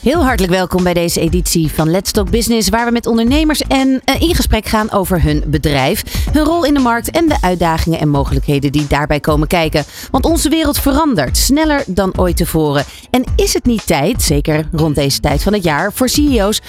Heel hartelijk welkom bij deze editie van Let's Talk Business, waar we met ondernemers en eh, in gesprek gaan over hun bedrijf, hun rol in de markt en de uitdagingen en mogelijkheden die daarbij komen kijken. Want onze wereld verandert sneller dan ooit tevoren. En is het niet tijd, zeker rond deze tijd van het jaar, voor CEO's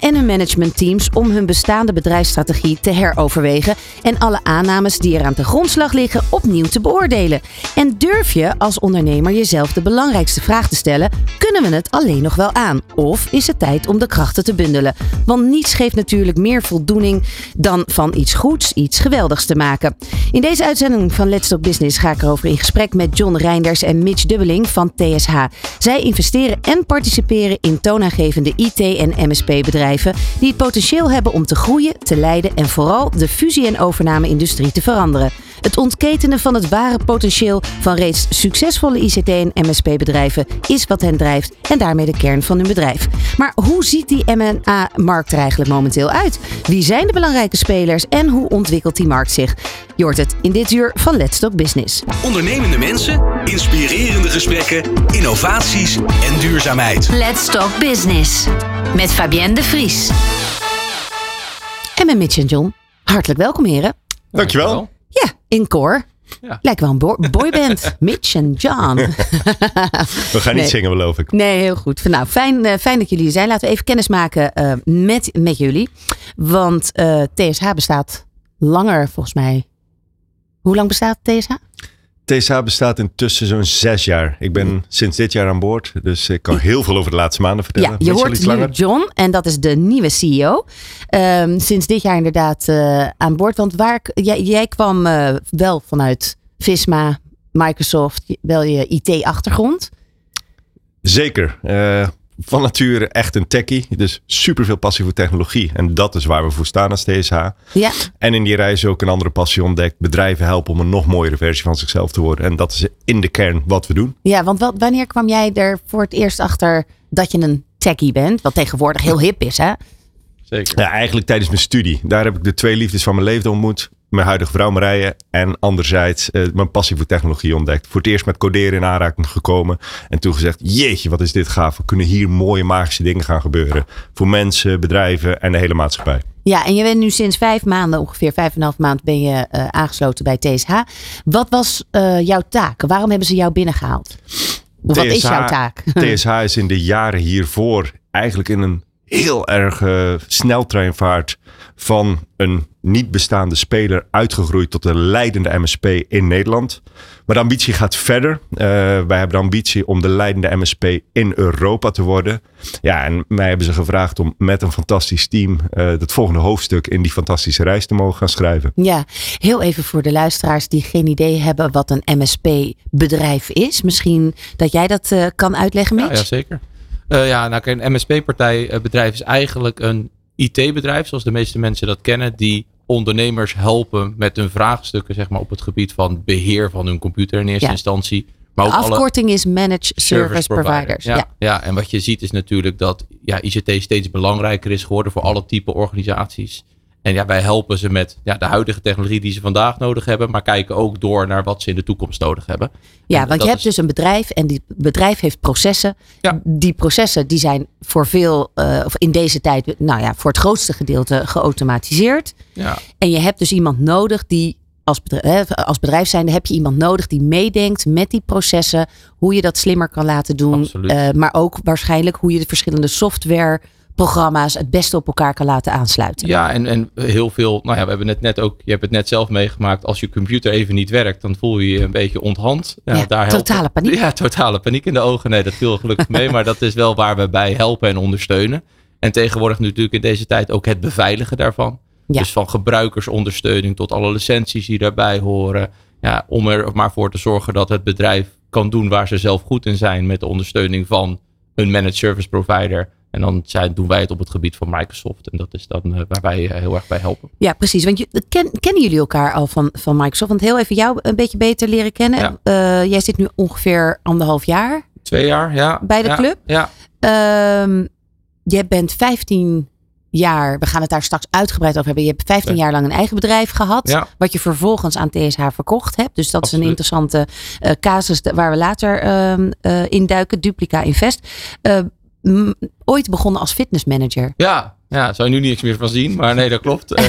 en hun managementteams om hun bestaande bedrijfsstrategie te heroverwegen en alle aannames die er aan de grondslag liggen opnieuw te beoordelen? En durf je als ondernemer jezelf de belangrijkste vraag te stellen: kunnen we het alleen nog wel aan? Of is het tijd om de krachten te bundelen? Want niets geeft natuurlijk meer voldoening dan van iets goeds iets geweldigs te maken. In deze uitzending van Let's Talk Business ga ik erover in gesprek met John Reinders en Mitch Dubbeling van TSH. Zij investeren en participeren in toonaangevende IT- en MSP-bedrijven die het potentieel hebben om te groeien, te leiden en vooral de fusie- en overname-industrie te veranderen. Het ontketenen van het ware potentieel van reeds succesvolle ICT- en MSP-bedrijven is wat hen drijft en daarmee de kern van hun bedrijf. Maar hoe ziet die M&A-markt er eigenlijk momenteel uit? Wie zijn de belangrijke spelers en hoe ontwikkelt die markt zich? Je hoort het in dit uur van Let's Talk Business. Ondernemende mensen, inspirerende gesprekken, innovaties en duurzaamheid. Let's Talk Business. Met Fabienne de Vries. En met Mitch en John. Hartelijk welkom heren. Dankjewel. In koor. Ja. Lijkt wel een bo- boyband. Mitch en John. We gaan niet Nee. zingen, geloof ik. Nee, heel goed. Nou, fijn, eh, fijn dat jullie er zijn. Laten we even kennis maken eh, met, met jullie. Want eh, TSH bestaat langer, volgens mij. Hoe lang bestaat TSH? TSH bestaat intussen zo'n zes jaar. Ik ben sinds dit jaar aan boord, dus ik kan heel veel over de laatste maanden vertellen. Ja, je hoort nu. John en dat is de nieuwe CEO. Ehm, sinds dit jaar inderdaad eh, aan boord. Want waar, jij, jij kwam eh, wel vanuit Visma, Microsoft, wel je IT-achtergrond. Zeker. Eh, van nature echt een techie, dus super veel passie voor technologie. En dat is waar we voor staan als TSH. Ja, En in die reis ook een andere passie ontdekt. Bedrijven helpen om een nog mooiere versie van zichzelf te worden. En dat is in de kern wat we doen. ja want wat, wanneer kwam jij er voor het eerst achter dat je een techie bent? Wat tegenwoordig heel hip is, hè? Zeker. Ja, eigenlijk tijdens mijn studie. Daar heb ik de twee liefdes van mijn leven ontmoet. Mijn huidige vrouw Marije. En anderzijds eh, mijn passie voor technologie ontdekt. Voor het eerst met coderen in aanraking gekomen. En toen gezegd, jeetje wat is dit gaaf. We kunnen hier mooie magische dingen gaan gebeuren. Voor mensen, bedrijven en de hele maatschappij. Ja, en je bent nu sinds vijf maanden, ongeveer vijf en een half maand, ben je eh, aangesloten bij TSH. Wat was eh, jouw taak? Waarom hebben ze jou binnengehaald? Of wat is jouw taak? TSH is in de jaren hiervoor eigenlijk in een heel erg eh, sneltreinvaart van een niet bestaande speler uitgegroeid tot een leidende MSP in Nederland. Maar de ambitie gaat verder. Eh, wij hebben de ambitie om de leidende MSP in Europa te worden. Ja, en mij hebben ze gevraagd om met een fantastisch team eh het volgende hoofdstuk in die fantastische reis te mogen gaan schrijven. Ja, heel even voor de luisteraars die geen idee hebben wat een MSP-bedrijf is. Misschien dat jij dat eh, kan uitleggen, Ja, Mitch? ja, zeker. Eh, ja, nou, een MSP-partij-bedrijf is eigenlijk een IT-bedrijf, zoals de meeste mensen dat kennen, die ondernemers helpen met hun vraagstukken, zeg maar, op het gebied van beheer van hun computer in eerste Ja. instantie. Maar De afkorting is Managed Service, Providers. Ja, Ja. ja. en wat je ziet is natuurlijk dat ja, ICT steeds belangrijker is geworden voor alle type organisaties. En ja, wij helpen ze met ja, de huidige technologie die ze vandaag nodig hebben, maar kijken ook door naar wat ze in de toekomst nodig hebben. Ja, En want je hebt is- dus een bedrijf en die bedrijf heeft processen. Ja. Die processen die zijn voor veel, eh, of in deze tijd, nou ja, voor het grootste gedeelte geautomatiseerd. Ja, En je hebt dus iemand nodig die, als bedrijf, als bedrijf zijnde, heb je iemand nodig die meedenkt met die processen. Hoe je dat slimmer kan laten doen. Eh, maar ook waarschijnlijk hoe je de verschillende softwareprogramma's het beste op elkaar kan laten aansluiten. Ja, en, en heel veel. Nou ja, we hebben het net ook. Je hebt het net zelf meegemaakt. Als je computer even niet werkt, dan voel je je een beetje onthand. Ja, Ja, daar totale paniek. Ja, totale paniek in de ogen. Nee, dat viel gelukkig mee. Maar dat is wel waar we bij helpen en ondersteunen. En tegenwoordig natuurlijk in deze tijd ook het beveiligen daarvan. Ja. Dus van gebruikersondersteuning tot alle licenties die daarbij horen. Ja, om er maar voor te zorgen dat het bedrijf kan doen waar ze zelf goed in zijn. Met de ondersteuning van een managed service provider. En dan zijn, doen wij het op het gebied van Microsoft. En dat is dan eh, waar wij eh, heel erg bij helpen. Ja, precies. Want je, ken, kennen jullie elkaar al van, van Microsoft? Want heel even jou een beetje beter leren kennen. Ja. Eh, jij zit nu ongeveer anderhalf jaar Twee jaar, ja. Bij de Ja, club? Ja, Ehm, jij bent 15 jaar, we gaan het daar straks uitgebreid over hebben. Je hebt 15 Ja. jaar lang een eigen bedrijf gehad. Ja. Wat je vervolgens aan TSH verkocht hebt. Dus dat is een interessante casus waar we later ehm eh, induiken. Duplica Invest. Ooit begonnen als fitnessmanager. Ja, ja, zou je nu niks meer van zien, maar nee, dat klopt.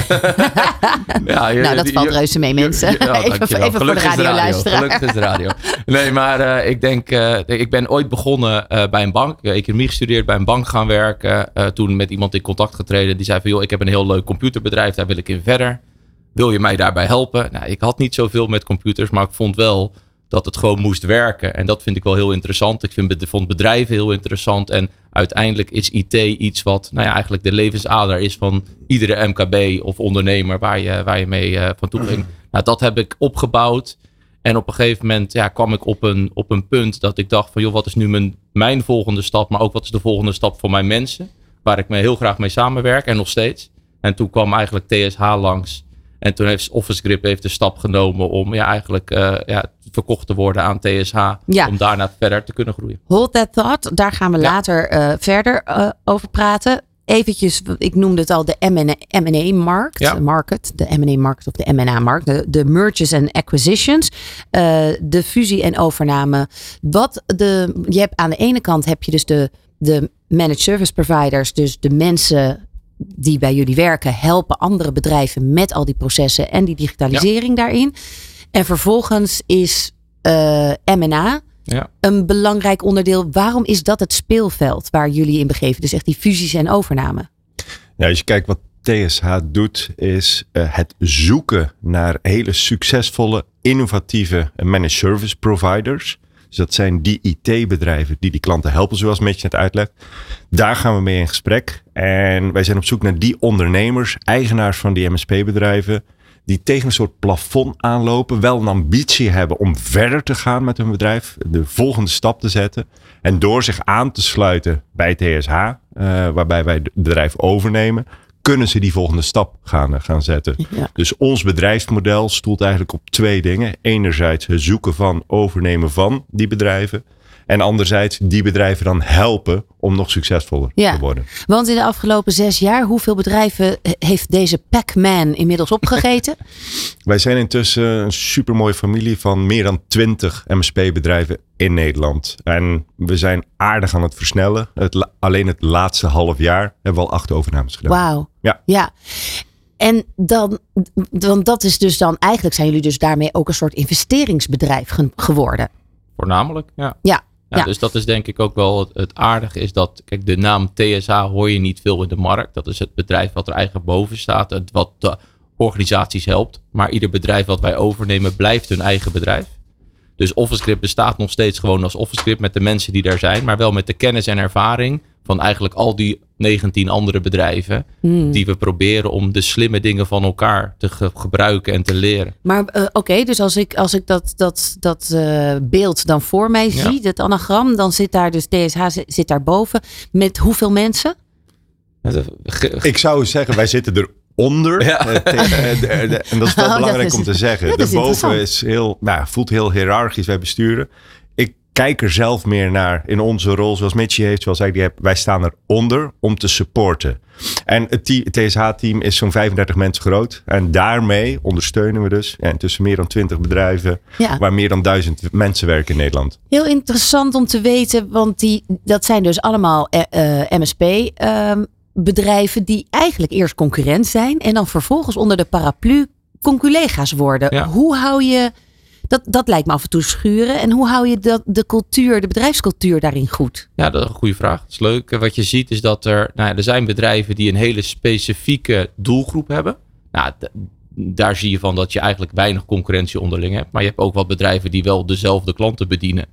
ja, je- nou, dat je- valt je- reuze mee, mensen. ja, even, even voor de het radioluisteraar. Gelukkig is de radio. Nee, maar eh, ik denk, eh, ik ben ooit begonnen eh, bij een bank. Economie gestudeerd, bij een bank gaan werken. Toen met iemand in contact getreden. Die zei van, joh, ik heb een heel leuk computerbedrijf, daar wil ik in verder. Wil je mij daarbij helpen? Nou, ik had niet zoveel met computers, maar ik vond wel dat het gewoon moest werken. En dat vind ik wel heel interessant. Ik vind, vond bedrijven heel interessant. En uiteindelijk is IT iets wat nou ja, eigenlijk de levensader is van iedere MKB of ondernemer waar je, waar je mee eh, van toe ging. Nou, dat heb ik opgebouwd. En op een gegeven moment ja, kwam ik op een, op een punt dat ik dacht van joh, wat is nu mijn, mijn volgende stap, maar ook wat is de volgende stap voor mijn mensen, waar ik me heel graag mee samenwerk en nog steeds. En toen kwam eigenlijk TSH langs. En toen heeft Office Grip heeft de stap genomen om ja, eigenlijk eh, ja, verkocht te worden aan TSH. Ja. Om daarna verder te kunnen groeien. Hold that thought. Daar gaan we Ja. later eh, verder eh, over praten. Eventjes, ik noemde het al, de M&A-markt. Ja. Market, de M&A-markt of de M&A-markt. De, de mergers en acquisitions. de fusie en overname. Wat de, je hebt aan de ene kant heb je dus de, de managed service providers. Dus de mensen die bij jullie werken helpen andere bedrijven met al die processen en die digitalisering daarin. En vervolgens is eh M&A Ja. een belangrijk onderdeel. Waarom is dat het speelveld waar jullie in begeven? Dus echt die fusies en overname. Ja, als je kijkt wat TSH doet, is eh, het zoeken naar hele succesvolle, innovatieve managed service providers. Dus dat zijn die IT-bedrijven die die klanten helpen, zoals Mitch net uitlegt. Daar gaan we mee in gesprek. En wij zijn op zoek naar die ondernemers, eigenaars van die MSP-bedrijven, die tegen een soort plafond aanlopen, wel een ambitie hebben om verder te gaan met hun bedrijf, de volgende stap te zetten. En door zich aan te sluiten bij TSH, eh, waarbij wij het bedrijf overnemen, kunnen ze die volgende stap gaan, eh, gaan zetten. Ja. Dus ons bedrijfsmodel stoelt eigenlijk op twee dingen. Enerzijds het zoeken van, overnemen van die bedrijven. En anderzijds die bedrijven dan helpen om nog succesvoller Ja. te worden. Want in de afgelopen zes jaar, hoeveel bedrijven eh, heeft deze Pac-Man inmiddels opgegeten? Wij zijn intussen een supermooie familie van meer dan 20 MSP-bedrijven in Nederland. En we zijn aardig aan het versnellen. Het, alleen het laatste half jaar hebben we al acht overnames gedaan. Wauw. Ja. ja. En dan, want dat is dus dan, eigenlijk zijn jullie dus daarmee ook een soort investeringsbedrijf ge- geworden. Voornamelijk, ja. Ja. Ja, Ja. Dus dat is denk ik ook wel het, het aardige is dat, kijk, de naam TSH hoor je niet veel in de markt. Dat is het bedrijf wat er eigenlijk boven staat, het, wat de organisaties helpt. Maar ieder bedrijf wat wij overnemen blijft hun eigen bedrijf. Dus OfficeScript bestaat nog steeds gewoon als OfficeScript met de mensen die daar zijn, maar wel met de kennis en ervaring van eigenlijk al die 19 andere bedrijven Hmm. die we proberen om de slimme dingen van elkaar te ge- gebruiken en te leren. Maar eh, oké, dus als ik, als ik dat, dat, dat eh, beeld dan voor mij Ja. zie, dat anagram, dan zit daar dus TSH zit, daar boven. Met hoeveel mensen? Ik zou zeggen, wij zitten eronder. Ja. Eh, de- de- en dat is wel Oh, dat belangrijk is- om te zeggen. Daarboven interessant. is heel, nou, voelt heel hiërarchisch, wij besturen. Ik kijk er zelf meer naar in onze rol, zoals Mitchie heeft, zoals hij die heeft. Wij staan eronder om te supporten. En het, te- het TSH-team is zo'n 35 mensen groot. En daarmee ondersteunen we dus ja, intussen meer dan 20 bedrijven, Ja. waar meer dan 1000 mensen werken in Nederland. Heel interessant om te weten, want die, dat zijn dus allemaal MSP-bedrijven die eigenlijk eerst concurrent zijn en dan vervolgens onder de paraplu conculega's worden. Ja. Hoe hou je, dat, dat lijkt me af en toe schuren, en hoe hou je dat, de cultuur, de bedrijfscultuur daarin goed? Ja, dat is een goede vraag. Dat is leuk. Wat je ziet is dat er, nou ja, er zijn bedrijven die een hele specifieke doelgroep hebben. Nou, daar zie je van dat je eigenlijk weinig concurrentie onderling hebt. Maar je hebt ook wat bedrijven die wel dezelfde klanten bedienen.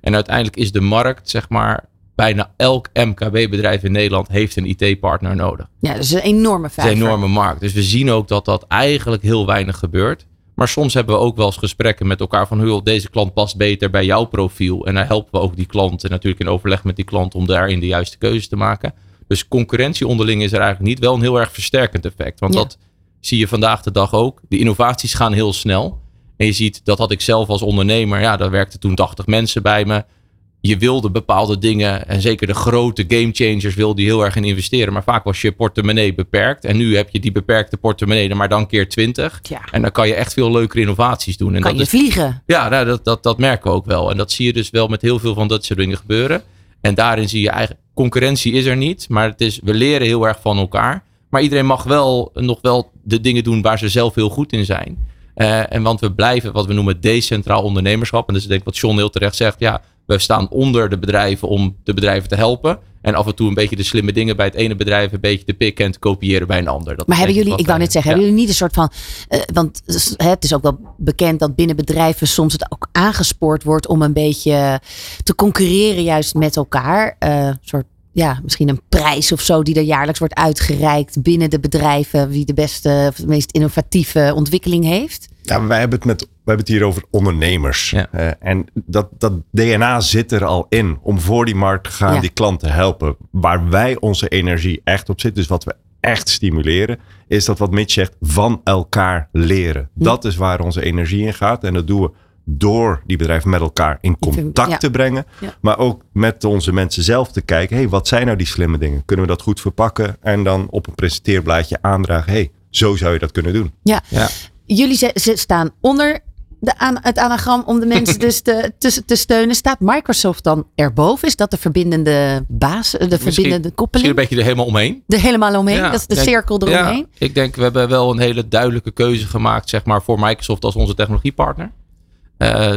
En uiteindelijk is de markt, zeg maar, bijna elk MKB-bedrijf in Nederland heeft een IT-partner nodig. Ja, dat is een enorme Het is vijver. een enorme markt. Dus we zien ook dat dat eigenlijk heel weinig gebeurt. Maar soms hebben we ook wel eens gesprekken met elkaar van... "Joh, deze klant past beter bij jouw profiel. En dan helpen we ook die klant. En natuurlijk in overleg met die klant om daarin de juiste keuze te maken. Dus concurrentie onderling is er eigenlijk niet. Wel een heel erg versterkend effect. Want Ja. dat zie je vandaag de dag ook. De innovaties gaan heel snel. En je ziet, dat had ik zelf als ondernemer. Ja, daar werkten toen 80 mensen bij me. Je wilde bepaalde dingen, en zeker de grote gamechangers wilde je heel erg in investeren. Maar vaak was je portemonnee beperkt. En nu heb je die beperkte portemonnee, maar dan keer 20. Ja. En dan kan je echt veel leukere innovaties doen. En Kan dat je is vliegen? ja, nou, dat, dat, dat merken we ook wel. En dat zie je dus wel met heel veel van dat soort dingen gebeuren. En daarin zie je eigenlijk, concurrentie is er niet. Maar het is, we leren heel erg van elkaar. Maar iedereen mag wel nog wel de dingen doen waar ze zelf heel goed in zijn. Eh, en want we blijven wat we noemen decentraal ondernemerschap. En dus ik denk wat John heel terecht zegt. Ja, we staan onder de bedrijven om de bedrijven te helpen. En af en toe een beetje de slimme dingen bij het ene bedrijf een beetje te pikken en te kopiëren bij een ander. Dat Maar hebben jullie, ik wou net zeggen, ja. hebben jullie niet een soort van. eh, want het is ook wel bekend dat binnen bedrijven soms het ook aangespoord wordt om een beetje te concurreren juist met elkaar. Eh, Een soort, ja, misschien een prijs of zo die er jaarlijks wordt uitgereikt binnen de bedrijven. Wie de beste of de meest innovatieve ontwikkeling heeft. Ja, wij hebben het, met, we hebben het hier over ondernemers. Ja. Eh, en dat, dat DNA zit er al in om voor die markt te gaan, Ja. die klant te helpen. Waar wij onze energie echt op zitten, dus wat we echt stimuleren, is dat wat Mitch zegt, van elkaar leren. Dat is waar onze energie in gaat. En dat doen we door die bedrijven met elkaar in contact ja. te brengen. Ja. Maar ook met onze mensen zelf te kijken. hey, wat zijn nou die slimme dingen? Kunnen we dat goed verpakken? En dan op een presenteerblaadje aandragen. hey, zo zou je dat kunnen doen. Ja. Ja. Jullie ze, ze staan onder de aan, het anagram om de mensen dus te, te, te steunen. Staat Microsoft dan erboven? Is dat de verbindende baas, de verbindende Misschien een koppeling? beetje er helemaal omheen. Er helemaal omheen? Ja, dat is de denk- cirkel eromheen? Ja, ik denk we hebben wel een hele duidelijke keuze gemaakt zeg maar, voor Microsoft als onze technologiepartner. Eh,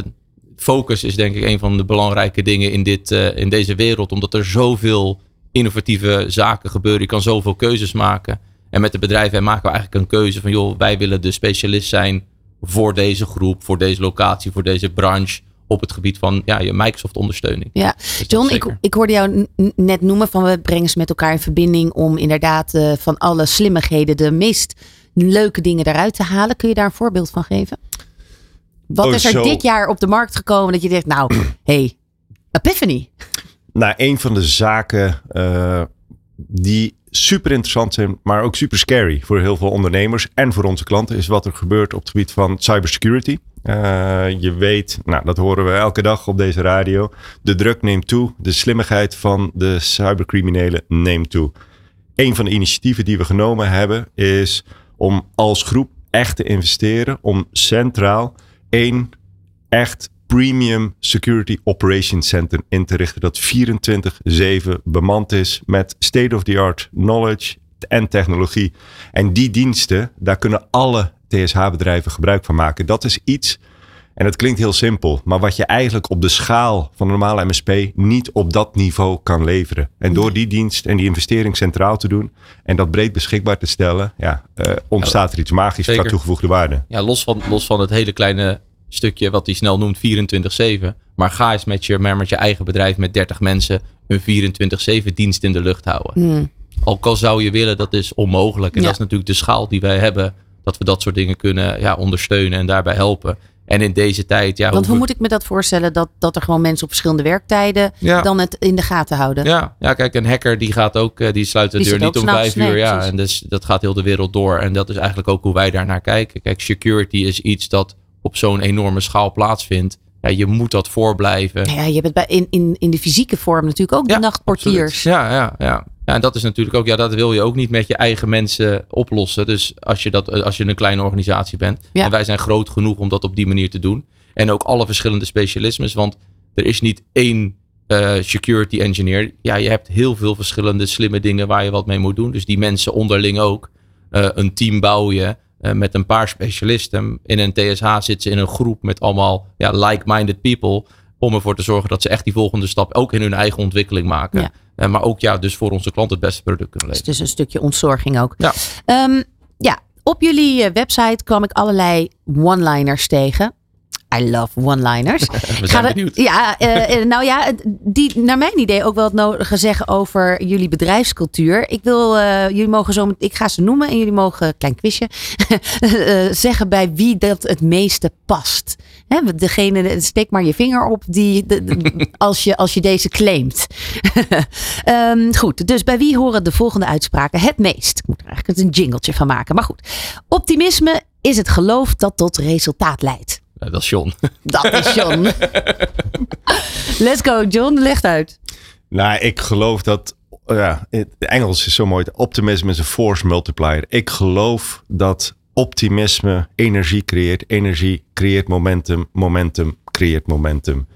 focus is denk ik een van de belangrijke dingen in, dit, eh, in deze wereld. Omdat er zoveel innovatieve zaken gebeuren. Je kan zoveel keuzes maken. En met de bedrijven maken we eigenlijk een keuze van joh, wij willen de specialist zijn voor deze groep, voor deze locatie, voor deze branche. Op het gebied van ja, je Microsoft ondersteuning. Ja, John, ik, ik hoorde jou net noemen van we brengen ze met elkaar in verbinding om inderdaad eh, van alle slimmigheden de meest leuke dingen eruit te halen. Kun je daar een voorbeeld van geven? Wat Oh, is er zo. dit jaar op de markt gekomen dat je denkt, nou, hey, Epiphany. Nou, een van de zaken eh, die super interessant zijn, maar ook super scary voor heel veel ondernemers en voor onze klanten, is wat er gebeurt op het gebied van cybersecurity. Eh, je weet, nou, dat horen we elke dag op deze radio. De druk neemt toe, de slimmigheid van de cybercriminelen neemt toe. Een van de initiatieven die we genomen hebben is om als groep echt te investeren om centraal één echt premium security operations center in te richten dat 24/7 bemand is met state of the art knowledge en technologie. En die diensten, daar kunnen alle TSH-bedrijven gebruik van maken. Dat is iets, en het klinkt heel simpel, maar wat je eigenlijk op de schaal van een normale MSP niet op dat niveau kan leveren. En door die dienst en die investering centraal te doen en dat breed beschikbaar te stellen, ja, eh, ontstaat er iets magisch qua Zeker. toegevoegde waarde. ja, los, van, los van het hele kleine stukje wat hij snel noemt 24-7. Maar ga eens met je, maar met je eigen bedrijf met 30 mensen een 24-7 dienst in de lucht houden. Hmm. Ook al zou je willen, dat is onmogelijk. En Ja. dat is natuurlijk de schaal die wij hebben. Dat we dat soort dingen kunnen ja, ondersteunen en daarbij helpen. En in deze tijd, ja, Want hoe moet ik me dat voorstellen dat, dat er gewoon mensen op verschillende werktijden Ja. dan het in de gaten houden? Ja, ja, kijk, een hacker die gaat ook, eh, die sluit de Die deur niet om vijf uur. nee, ja, precies. en dus dat gaat heel de wereld door. En dat is eigenlijk ook hoe wij daar naar kijken. Kijk, security is iets dat op zo'n enorme schaal plaatsvindt. Ja, je moet dat voorblijven. Ja, je hebt het bij, in, in, in de fysieke vorm natuurlijk ook de nachtportiers. absoluut. Ja, ja, ja. Ja, en dat is natuurlijk ook, ja, dat wil je ook niet met je eigen mensen oplossen. Dus als je, dat, als je een kleine organisatie bent. Ja. En wij zijn groot genoeg om dat op die manier te doen. En ook alle verschillende specialismes. Want er is niet één eh, security engineer. Ja, je hebt heel veel verschillende slimme dingen waar je wat mee moet doen. Dus die mensen onderling ook. Eh, een team bouw je eh, met een paar specialisten. In een TSH zitten ze in een groep met allemaal ja, like-minded people. Om ervoor te zorgen dat ze echt die volgende stap ook in hun eigen ontwikkeling maken. Ja. Eh, maar ook ja, dus voor onze klant het beste product kunnen Dus leveren. het is een stukje ontzorging ook. Ja. Ehm, ja, op jullie eh, website kwam ik allerlei one-liners tegen. I love one-liners. We zijn er- benieuwd. Ja, eh, eh, nou ja, die naar mijn idee ook wel het nodige zeggen over jullie bedrijfscultuur. Ik wil, eh, jullie mogen zo, ik ga ze noemen en jullie mogen, klein quizje, zeggen bij wie dat het meeste past. Hè, degene, steek maar je vinger op die, de- de- als, je, als je deze claimt. Ehm, goed, dus bij wie horen de volgende uitspraken het meest? Ik moet er eigenlijk een jingletje van maken, maar goed. Optimisme is het geloof dat tot resultaat leidt. Eh, dat is John. Dat is John. Let's go, John. Leg uit. Nou, ik geloof dat. Ja, het Engels is zo mooi. Optimisme is een force multiplier. Ik geloof dat optimisme energie creëert. Energie creëert momentum. Momentum creëert momentum.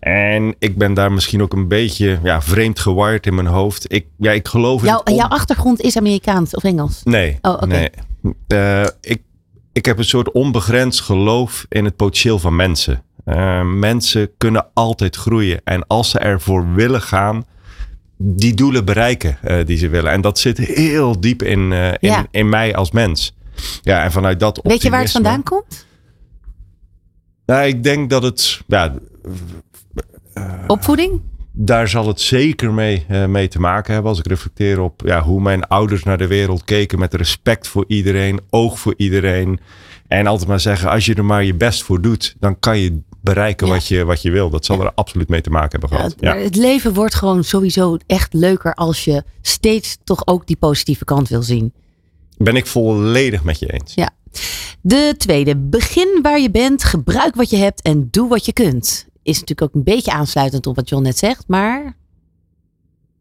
En ik ben daar misschien ook een beetje ja, vreemd gewired in mijn hoofd. Ik, ja, ik geloof in Jouw, on- jouw achtergrond is Amerikaans of Engels? Nee. Oh, oké. nee. Eh, ik, ik heb een soort onbegrensd geloof in het potentieel van mensen. Eh, mensen kunnen altijd groeien. En als ze ervoor willen gaan, die doelen bereiken eh, die ze willen. En dat zit heel diep in, eh, in, Ja. in mij als mens. Ja, en vanuit dat Weet je waar het vandaan komt? Nou, ik denk dat het... Ja, Opvoeding? Daar zal het zeker mee, eh, mee te maken hebben. Als ik reflecteer op ja, hoe mijn ouders naar de wereld keken. Met respect voor iedereen, oog voor iedereen. En altijd maar zeggen, als je er maar je best voor doet. Dan kan je bereiken Ja. wat, je, wat je wil. Dat zal er absoluut mee te maken hebben Ja, gehad. het, Ja. het leven wordt gewoon sowieso echt leuker als je steeds toch ook die positieve kant wil zien. Ben ik volledig met je eens. Ja. De tweede, begin waar je bent, gebruik wat je hebt en doe wat je kunt. Is natuurlijk ook een beetje aansluitend op wat John net zegt, maar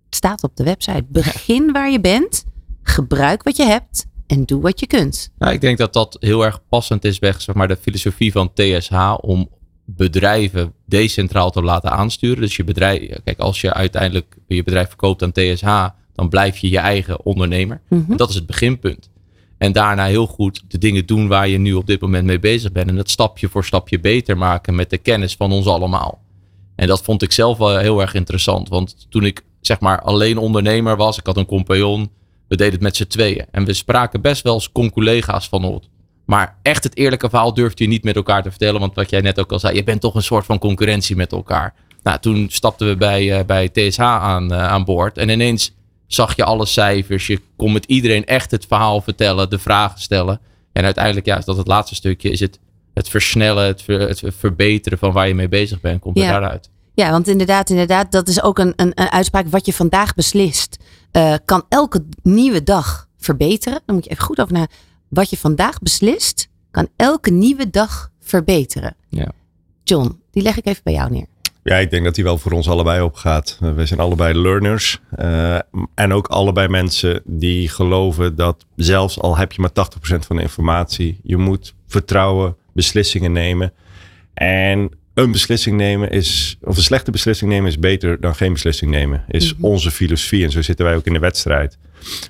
het staat op de website. Begin waar je bent, gebruik wat je hebt en doe wat je kunt. Nou, ik denk dat dat heel erg passend is weg, zeg maar, de filosofie van TSH om bedrijven decentraal te laten aansturen. Dus je bedrijf, kijk, als je uiteindelijk je bedrijf verkoopt aan TSH, dan blijf je je eigen ondernemer. Mhm. En dat is het beginpunt. En daarna heel goed de dingen doen waar je nu op dit moment mee bezig bent. En dat stapje voor stapje beter maken met de kennis van ons allemaal. En dat vond ik zelf wel heel erg interessant. Want toen ik zeg maar alleen ondernemer was, ik had een compagnon, we deden het met z'n tweeën. En we spraken best wel eens con-collega's van ons. Maar echt het eerlijke verhaal durfde je niet met elkaar te vertellen. Want wat jij net ook al zei, je bent toch een soort van concurrentie met elkaar. Nou, toen stapten we bij, eh, bij TSH aan, eh, aan boord. En ineens zag je alle cijfers. Je kon met iedereen echt het verhaal vertellen, de vragen stellen. En uiteindelijk, ja, is dat het laatste stukje, is het, het versnellen, het, ver- het verbeteren van waar je mee bezig bent, komt er Ja. daaruit. Ja, want inderdaad, inderdaad, dat is ook een, een, een uitspraak. Wat je vandaag beslist, eh, kan elke nieuwe dag verbeteren. Dan moet je even goed over na. Wat je vandaag beslist, kan elke nieuwe dag verbeteren. Ja. John, die leg ik even bij jou neer. Ja, ik denk dat die wel voor ons allebei opgaat. Uh, wij zijn allebei learners. uh, en ook allebei mensen die geloven dat zelfs al heb je maar 80% van de informatie, je moet vertrouwen, beslissingen nemen. En een beslissing nemen is, of een slechte beslissing nemen is beter dan geen beslissing nemen. Is mm-hmm. onze filosofie. En zo zitten wij ook in de wedstrijd.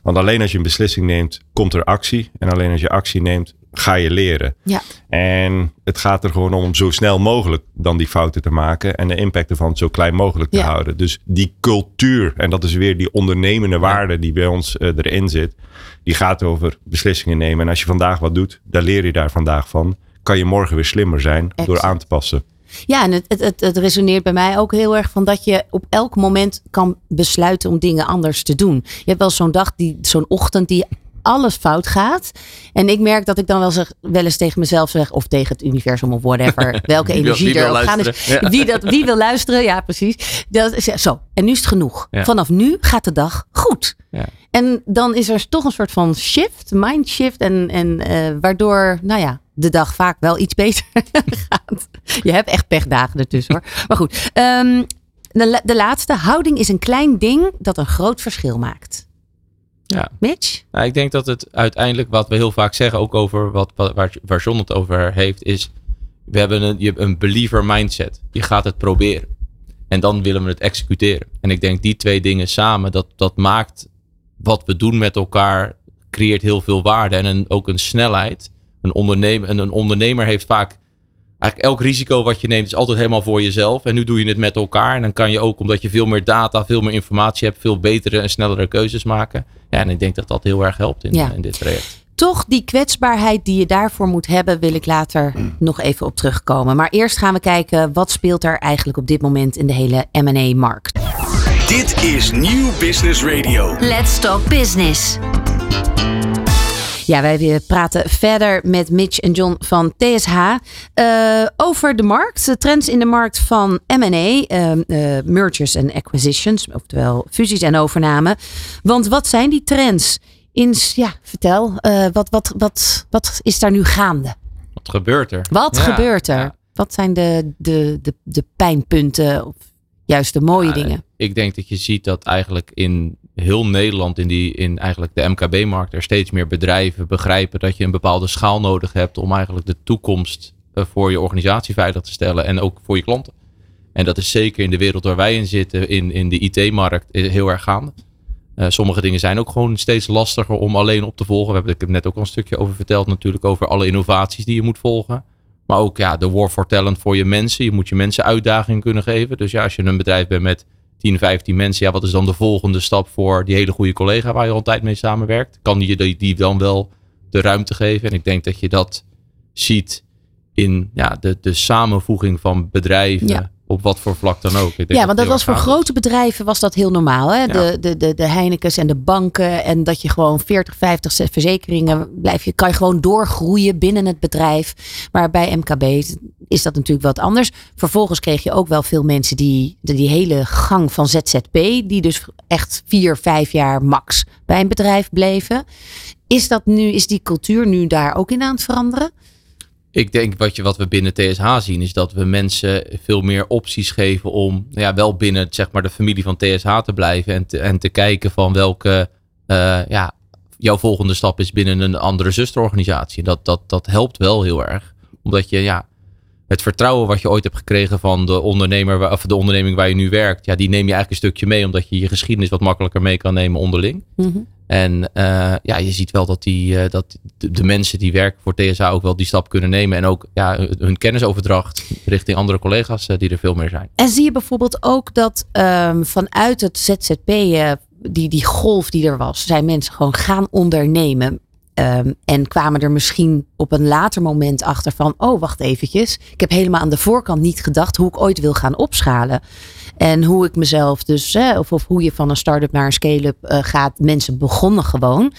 Want alleen als je een beslissing neemt, komt er actie. En alleen als je actie neemt, ga je leren. Ja. En het gaat er gewoon om om zo snel mogelijk dan die fouten te maken. En de impact ervan zo klein mogelijk te Ja. houden. Dus die cultuur, en dat is weer die ondernemende waarde die bij ons uh, erin zit. Die gaat over beslissingen nemen. En als je vandaag wat doet, dan leer je daar vandaag van. Kan je morgen weer slimmer zijn Exact. door aan te passen. Ja, en het, het, het, het resoneert bij mij ook heel erg van dat je op elk moment kan besluiten om dingen anders te doen. Je hebt wel zo'n dag, die, zo'n ochtend die alles fout gaat. En ik merk dat ik dan wel, zeg, wel eens tegen mezelf zeg, of tegen het universum of whatever, welke Wie energie wil er op gaan is. Ja. Wie, dat, wie wil luisteren, ja precies. Dat is, zo, en nu is het genoeg. Ja. Vanaf nu gaat de dag goed. Ja. En dan is er toch een soort van shift, mind shift. En, en eh, waardoor, nou ja, de dag vaak wel iets beter gaat. Je hebt echt pechdagen ertussen hoor. Maar goed, ehm, de laatste. Houding is een klein ding dat een groot verschil maakt. Ja. Mitch? Nou, ik denk dat het uiteindelijk, wat we heel vaak zeggen, ook over wat, wat, waar, waar John het over heeft, is we hebben een, je een believer mindset. Je gaat het proberen. En dan willen we het executeren. En ik denk die twee dingen samen, dat, dat maakt wat we doen met elkaar, creëert heel veel waarde. En een, ook een snelheid. Een ondernemer, en een ondernemer heeft vaak, eigenlijk elk risico wat je neemt is altijd helemaal voor jezelf. En nu doe je het met elkaar. En dan kan je ook, omdat je veel meer data, veel meer informatie hebt, veel betere en snellere keuzes maken. Ja, en ik denk dat dat heel erg helpt in, Ja. in dit traject. Toch die kwetsbaarheid die je daarvoor moet hebben, wil ik later nog even op terugkomen. Maar eerst gaan we kijken wat speelt er eigenlijk op dit moment in de hele M&A-markt. Dit is Nieuw Business Radio. Let's Talk Business. Ja, wij praten verder met Mitch en John van TSH eh, over de markt, de trends in de markt van M&A, eh, eh, mergers en acquisitions, oftewel fusies en overname. Want wat zijn die trends? In, ja, vertel, eh, wat, wat, wat, wat is daar nu gaande? Wat gebeurt er? Wat Ja, gebeurt er? ja. Wat zijn de, de, de, de pijnpunten? Of, juist de mooie Ja, dingen. Ik denk dat je ziet dat eigenlijk in heel Nederland, in, die, in eigenlijk de MKB-markt, er steeds meer bedrijven begrijpen dat je een bepaalde schaal nodig hebt om eigenlijk de toekomst eh, voor je organisatie veilig te stellen en ook voor je klanten. En dat is zeker in de wereld waar wij in zitten, in, in de IT-markt, eh, heel erg gaande. Eh, sommige dingen zijn ook gewoon steeds lastiger om alleen op te volgen. We hebben ik heb net ook al een stukje over verteld, natuurlijk over alle innovaties die je moet volgen. Maar ook ja, de war for talent voor je mensen. Je moet je mensen uitdaging kunnen geven. Dus ja, als je een bedrijf bent met 10, 15 mensen, ja, wat is dan de volgende stap voor die hele goede collega waar je al een tijd mee samenwerkt? Kan je die, die dan wel de ruimte geven? En ik denk dat je dat ziet in ja, de, de samenvoeging van bedrijven. Op wat voor vlak dan ook. Ik denk Ja, want dat was voor grote bedrijven was dat heel normaal. Hè? De, de, de, de Heinekens en de banken. En dat je gewoon 40, 50 verzekeringen blijf je, kan je gewoon doorgroeien binnen het bedrijf. Maar bij MKB is dat natuurlijk wat anders. Vervolgens kreeg je ook wel veel mensen die die, die hele gang van ZZP, die dus echt vier, vijf jaar max bij een bedrijf bleven. Is dat nu, is die cultuur nu daar ook in aan het veranderen? Ik denk wat, je, wat we binnen TSH zien is dat we mensen veel meer opties geven om nou ja, wel binnen zeg maar, de familie van TSH te blijven en te, en te kijken van welke eh, ja, jouw volgende stap is binnen een andere zusterorganisatie. Dat, dat, dat helpt wel heel erg. Omdat je ja, het vertrouwen wat je ooit hebt gekregen van de ondernemer of de onderneming waar je nu werkt, ja, die neem je eigenlijk een stukje mee omdat je je geschiedenis wat makkelijker mee kan nemen onderling. En eh, ja, je ziet wel dat, die, eh, dat de, mensen die werken voor TSA ook wel die stap kunnen nemen. En ook ja, hun kennisoverdracht richting andere collega's eh, die er veel meer zijn. En zie je bijvoorbeeld ook dat ehm, vanuit het ZZP, die, die golf die er was, zijn mensen gewoon gaan ondernemen. Ehm, en kwamen er misschien op een later moment achter van, oh wacht eventjes, ik heb helemaal aan de voorkant niet gedacht hoe ik ooit wil gaan opschalen. En hoe ik mezelf dus, hè, of, of hoe je van een start-up naar een scale-up eh, gaat. Mensen begonnen gewoon.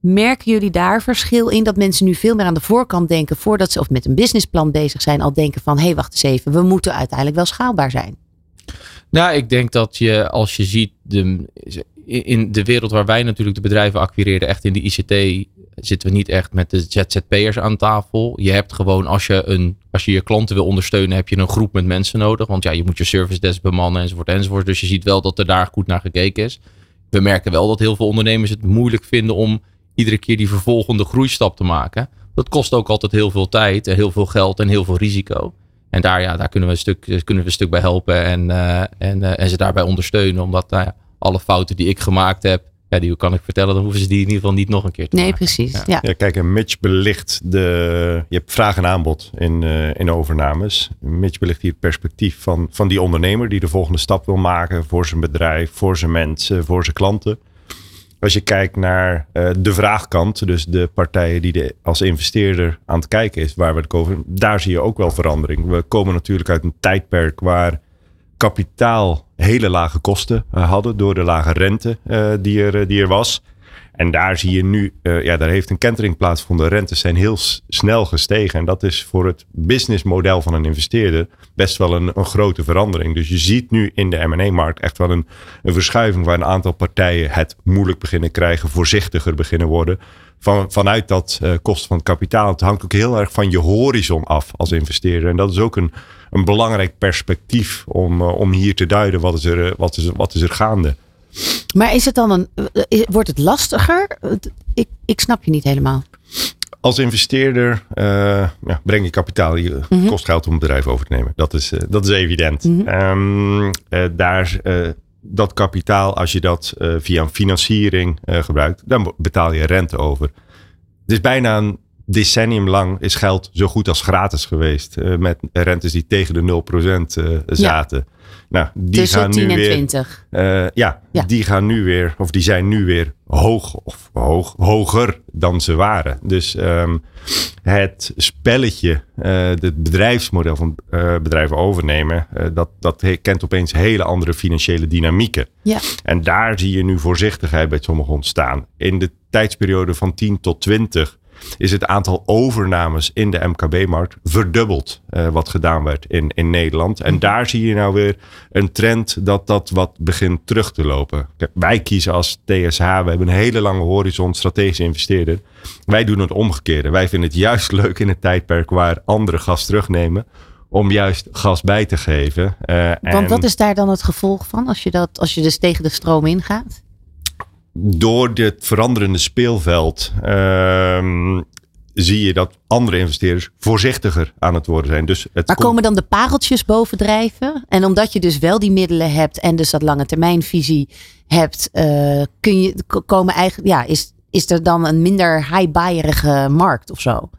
Merken jullie daar verschil in dat mensen nu veel meer aan de voorkant denken voordat ze of met een businessplan bezig zijn, al denken van hé, hey, wacht eens even, we moeten uiteindelijk wel schaalbaar zijn. Nou, ik denk dat je als je ziet de, in de wereld waar wij natuurlijk de bedrijven acquireren, echt in de ICT, zitten we niet echt met de ZZP'ers aan tafel. Je hebt gewoon, als je, een, als je je klanten wil ondersteunen, heb je een groep met mensen nodig. Want ja, je moet je service desk bemannen enzovoort enzovoort. Dus je ziet wel dat er daar goed naar gekeken is. We merken wel dat heel veel ondernemers het moeilijk vinden om iedere keer die vervolgende groeistap te maken. Dat kost ook altijd heel veel tijd en heel veel geld en heel veel risico. En daar, ja, daar kunnen, we een stuk, kunnen we een stuk bij helpen en, uh, en, uh, en ze daarbij ondersteunen. Omdat uh, alle fouten die ik gemaakt heb, ja, die kan ik vertellen, dan hoeven ze die in ieder geval niet nog een keer te nee, maken. precies. Ja. Ja. ja. kijk, en Mitch belicht de. Je hebt vraag en aanbod in, uh, in overnames. Mitch belicht hier het perspectief van, van die ondernemer die de volgende stap wil maken voor zijn bedrijf, voor zijn mensen, voor zijn klanten. Als je kijkt naar uh, de vraagkant, dus de partijen die de, als investeerder aan het kijken is, waar we het over, daar zie je ook wel verandering. We komen natuurlijk uit een tijdperk waar kapitaal hele lage kosten uh, hadden door de lage rente uh, die, er, die er was. En daar zie je nu, ja, daar heeft een kentering plaatsgevonden. Rentes zijn heel snel gestegen. En dat is voor het businessmodel van een investeerder best wel een, een grote verandering. Dus je ziet nu in de M&A-markt echt wel een, een verschuiving waar een aantal partijen het moeilijk beginnen krijgen, voorzichtiger beginnen worden. Van, vanuit dat uh, kost van kapitaal. Het hangt ook heel erg van je horizon af als investeerder. En dat is ook een, een belangrijk perspectief om, uh, om hier te duiden wat is er, wat is, wat is er gaande. Maar is het dan een, wordt het lastiger? Ik, ik snap je niet helemaal. Als investeerder uh, ja, breng je kapitaal. Je mm -hmm. kost geld om een bedrijf over te nemen. Dat is, uh, dat is evident. Mm -hmm. um, uh, daar, dat kapitaal, als je dat via een financiering gebruikt, dan betaal je rente over. Het is bijna een decennium lang is geld zo goed als gratis geweest. met rentes die tegen de 0% zaten. Ja. Nou, die Tussen gaan 10 nu en weer, 20. Uh, ja, ja, die gaan nu weer, of die zijn nu weer hoog of hoog, hoger dan ze waren. Dus um, het spelletje, uh, het bedrijfsmodel van uh, bedrijven overnemen, dat, dat kent opeens hele andere financiële dynamieken. Ja. En daar zie je nu voorzichtigheid bij sommigen ontstaan. In de tijdsperiode van 10 tot 20 is het aantal overnames in de MKB-markt verdubbeld. Uh, wat gedaan werd in, in Nederland. En daar zie je nou weer een trend dat dat wat begint terug te lopen. Wij kiezen als TSH, we hebben een hele lange horizon, strategische investeerder. Wij doen het omgekeerde. Wij vinden het juist leuk in het tijdperk waar andere gas terugnemen. om juist gas bij te geven. Uh, Want wat is daar dan het gevolg van als je, dat, als je dus tegen de stroom ingaat? Door dit veranderende speelveld uh, zie je dat andere investeerders voorzichtiger aan het worden zijn. Dus het maar komen dan de pareltjes bovendrijven? En omdat je dus wel die middelen hebt en dus dat lange termijnvisie hebt, uh, kun je komen eigenlijk, ja, is, is er dan een minder high markt of zo?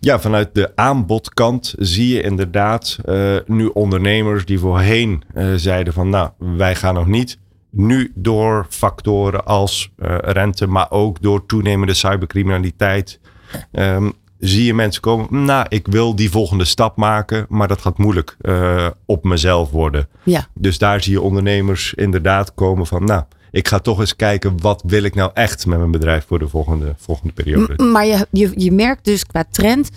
Ja, vanuit de aanbodkant zie je inderdaad uh, nu ondernemers die voorheen uh, zeiden van nou, wij gaan nog niet. Nu door factoren als uh, rente, maar ook door toenemende cybercriminaliteit, um, zie je mensen komen. Nou, ik wil die volgende stap maken, maar dat gaat moeilijk op mezelf worden. Ja. Dus daar zie je ondernemers inderdaad komen van nou, ik ga toch eens kijken wat wil ik nou echt met mijn bedrijf voor de volgende, volgende periode. Maar je, je, je merkt dus qua trend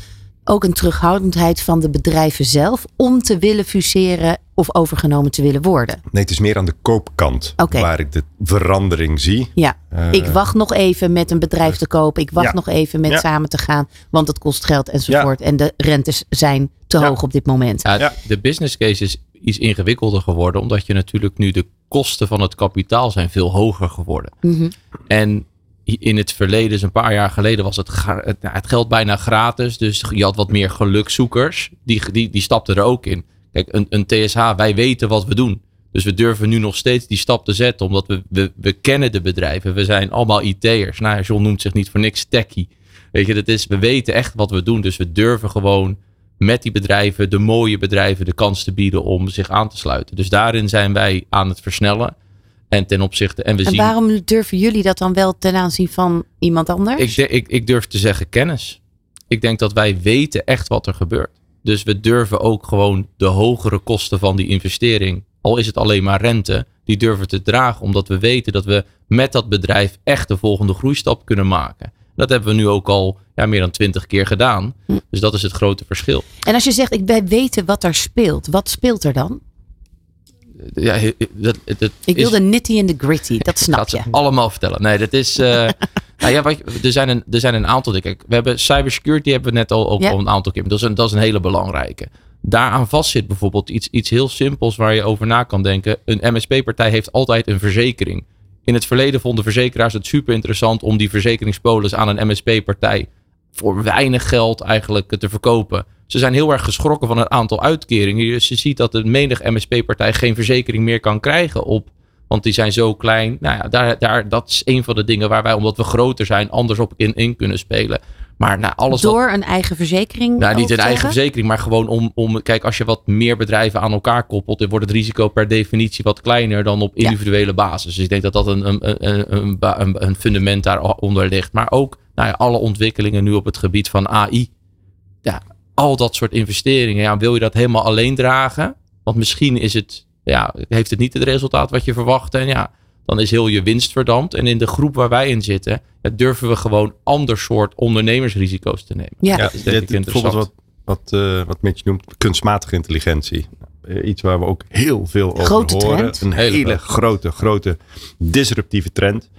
ook een terughoudendheid van de bedrijven zelf om te willen fuseren of overgenomen te willen worden. Nee, het is meer aan de koopkant okay. waar ik de verandering zie. Ja, uh, ik wacht nog even met een bedrijf te kopen. Ik wacht ja. nog even met ja. samen te gaan, want het kost geld enzovoort. Ja. En de rentes zijn te hoog op dit moment. de business case is iets ingewikkelder geworden, omdat je natuurlijk nu de kosten van het kapitaal zijn veel hoger geworden. Mm -hmm. En in het verleden, dus een paar jaar geleden, was het, het, geld bijna gratis. Dus je had wat meer gelukzoekers. Die, die, die stapten er ook in. Kijk, een, een TSH, wij weten wat we doen. Dus we durven nu nog steeds die stap te zetten, omdat we, we, we kennen de bedrijven. We zijn allemaal IT'ers. Nou, John noemt zich niet voor niks techie. Weet je, dat is, we weten echt wat we doen. Dus we durven gewoon met die bedrijven, de mooie bedrijven, de kans te bieden om zich aan te sluiten. Dus daarin zijn wij aan het versnellen. En ten opzichte. En, we en zien, waarom durven jullie dat dan wel ten aanzien van iemand anders? Ik, ik, ik durf te zeggen kennis. Ik denk dat wij weten echt wat er gebeurt. Dus we durven ook gewoon de hogere kosten van die investering, al is het alleen maar rente, die durven te dragen. Omdat we weten dat we met dat bedrijf echt de volgende groeistap kunnen maken. Dat hebben we nu ook al ja, meer dan twintig keer gedaan. Hm. Dus dat is het grote verschil. En als je zegt, ik wij weten wat er speelt, wat speelt er dan? Ja, dat, dat ik wil de nitty en de gritty, dat snap je. allemaal vertellen. Nee, dat is. Uh, nou ja, er, zijn een, er zijn een aantal dingen. We hebben cybersecurity hebben we net al, ook al een aantal keer. Dat is een, dat is een hele belangrijke. Daaraan vast zit bijvoorbeeld iets, iets heel simpels waar je over na kan denken. Een MSP-partij heeft altijd een verzekering. In het verleden vonden verzekeraars het super interessant om die verzekeringspolis aan een MSP-partij voor weinig geld eigenlijk te verkopen. Ze zijn heel erg geschrokken van het aantal uitkeringen. Je ziet dat de menig MSP-partij geen verzekering meer kan krijgen op. Want die zijn zo klein. Nou ja, daar, daar, dat is een van de dingen waar wij, omdat we groter zijn, anders op in, in kunnen spelen. Maar nou, alles Door een eigen verzekering? Nou, niet een eigen verzekering, maar gewoon om, om. Kijk, als je wat meer bedrijven aan elkaar koppelt, dan wordt het risico per definitie wat kleiner dan op individuele basis. Dus ik denk dat dat een, een, een, een, een fundament daaronder ligt. Maar ook nou ja, alle ontwikkelingen nu op het gebied van AI. Ja, al dat soort investeringen. Ja, wil je dat helemaal alleen dragen? Want misschien is het, ja, heeft het niet het resultaat wat je verwacht. En ja, dan is heel je winst verdampt. En in de groep waar wij in zitten, ja, durven we gewoon ander soort ondernemersrisico's te nemen. Ja, ja dit, bijvoorbeeld wat, wat, uh, wat Mitch noemt kunstmatige intelligentie. Uh, iets waar we ook heel veel over grote horen. Trend. Een hele, hele grote, grote disruptieve trend.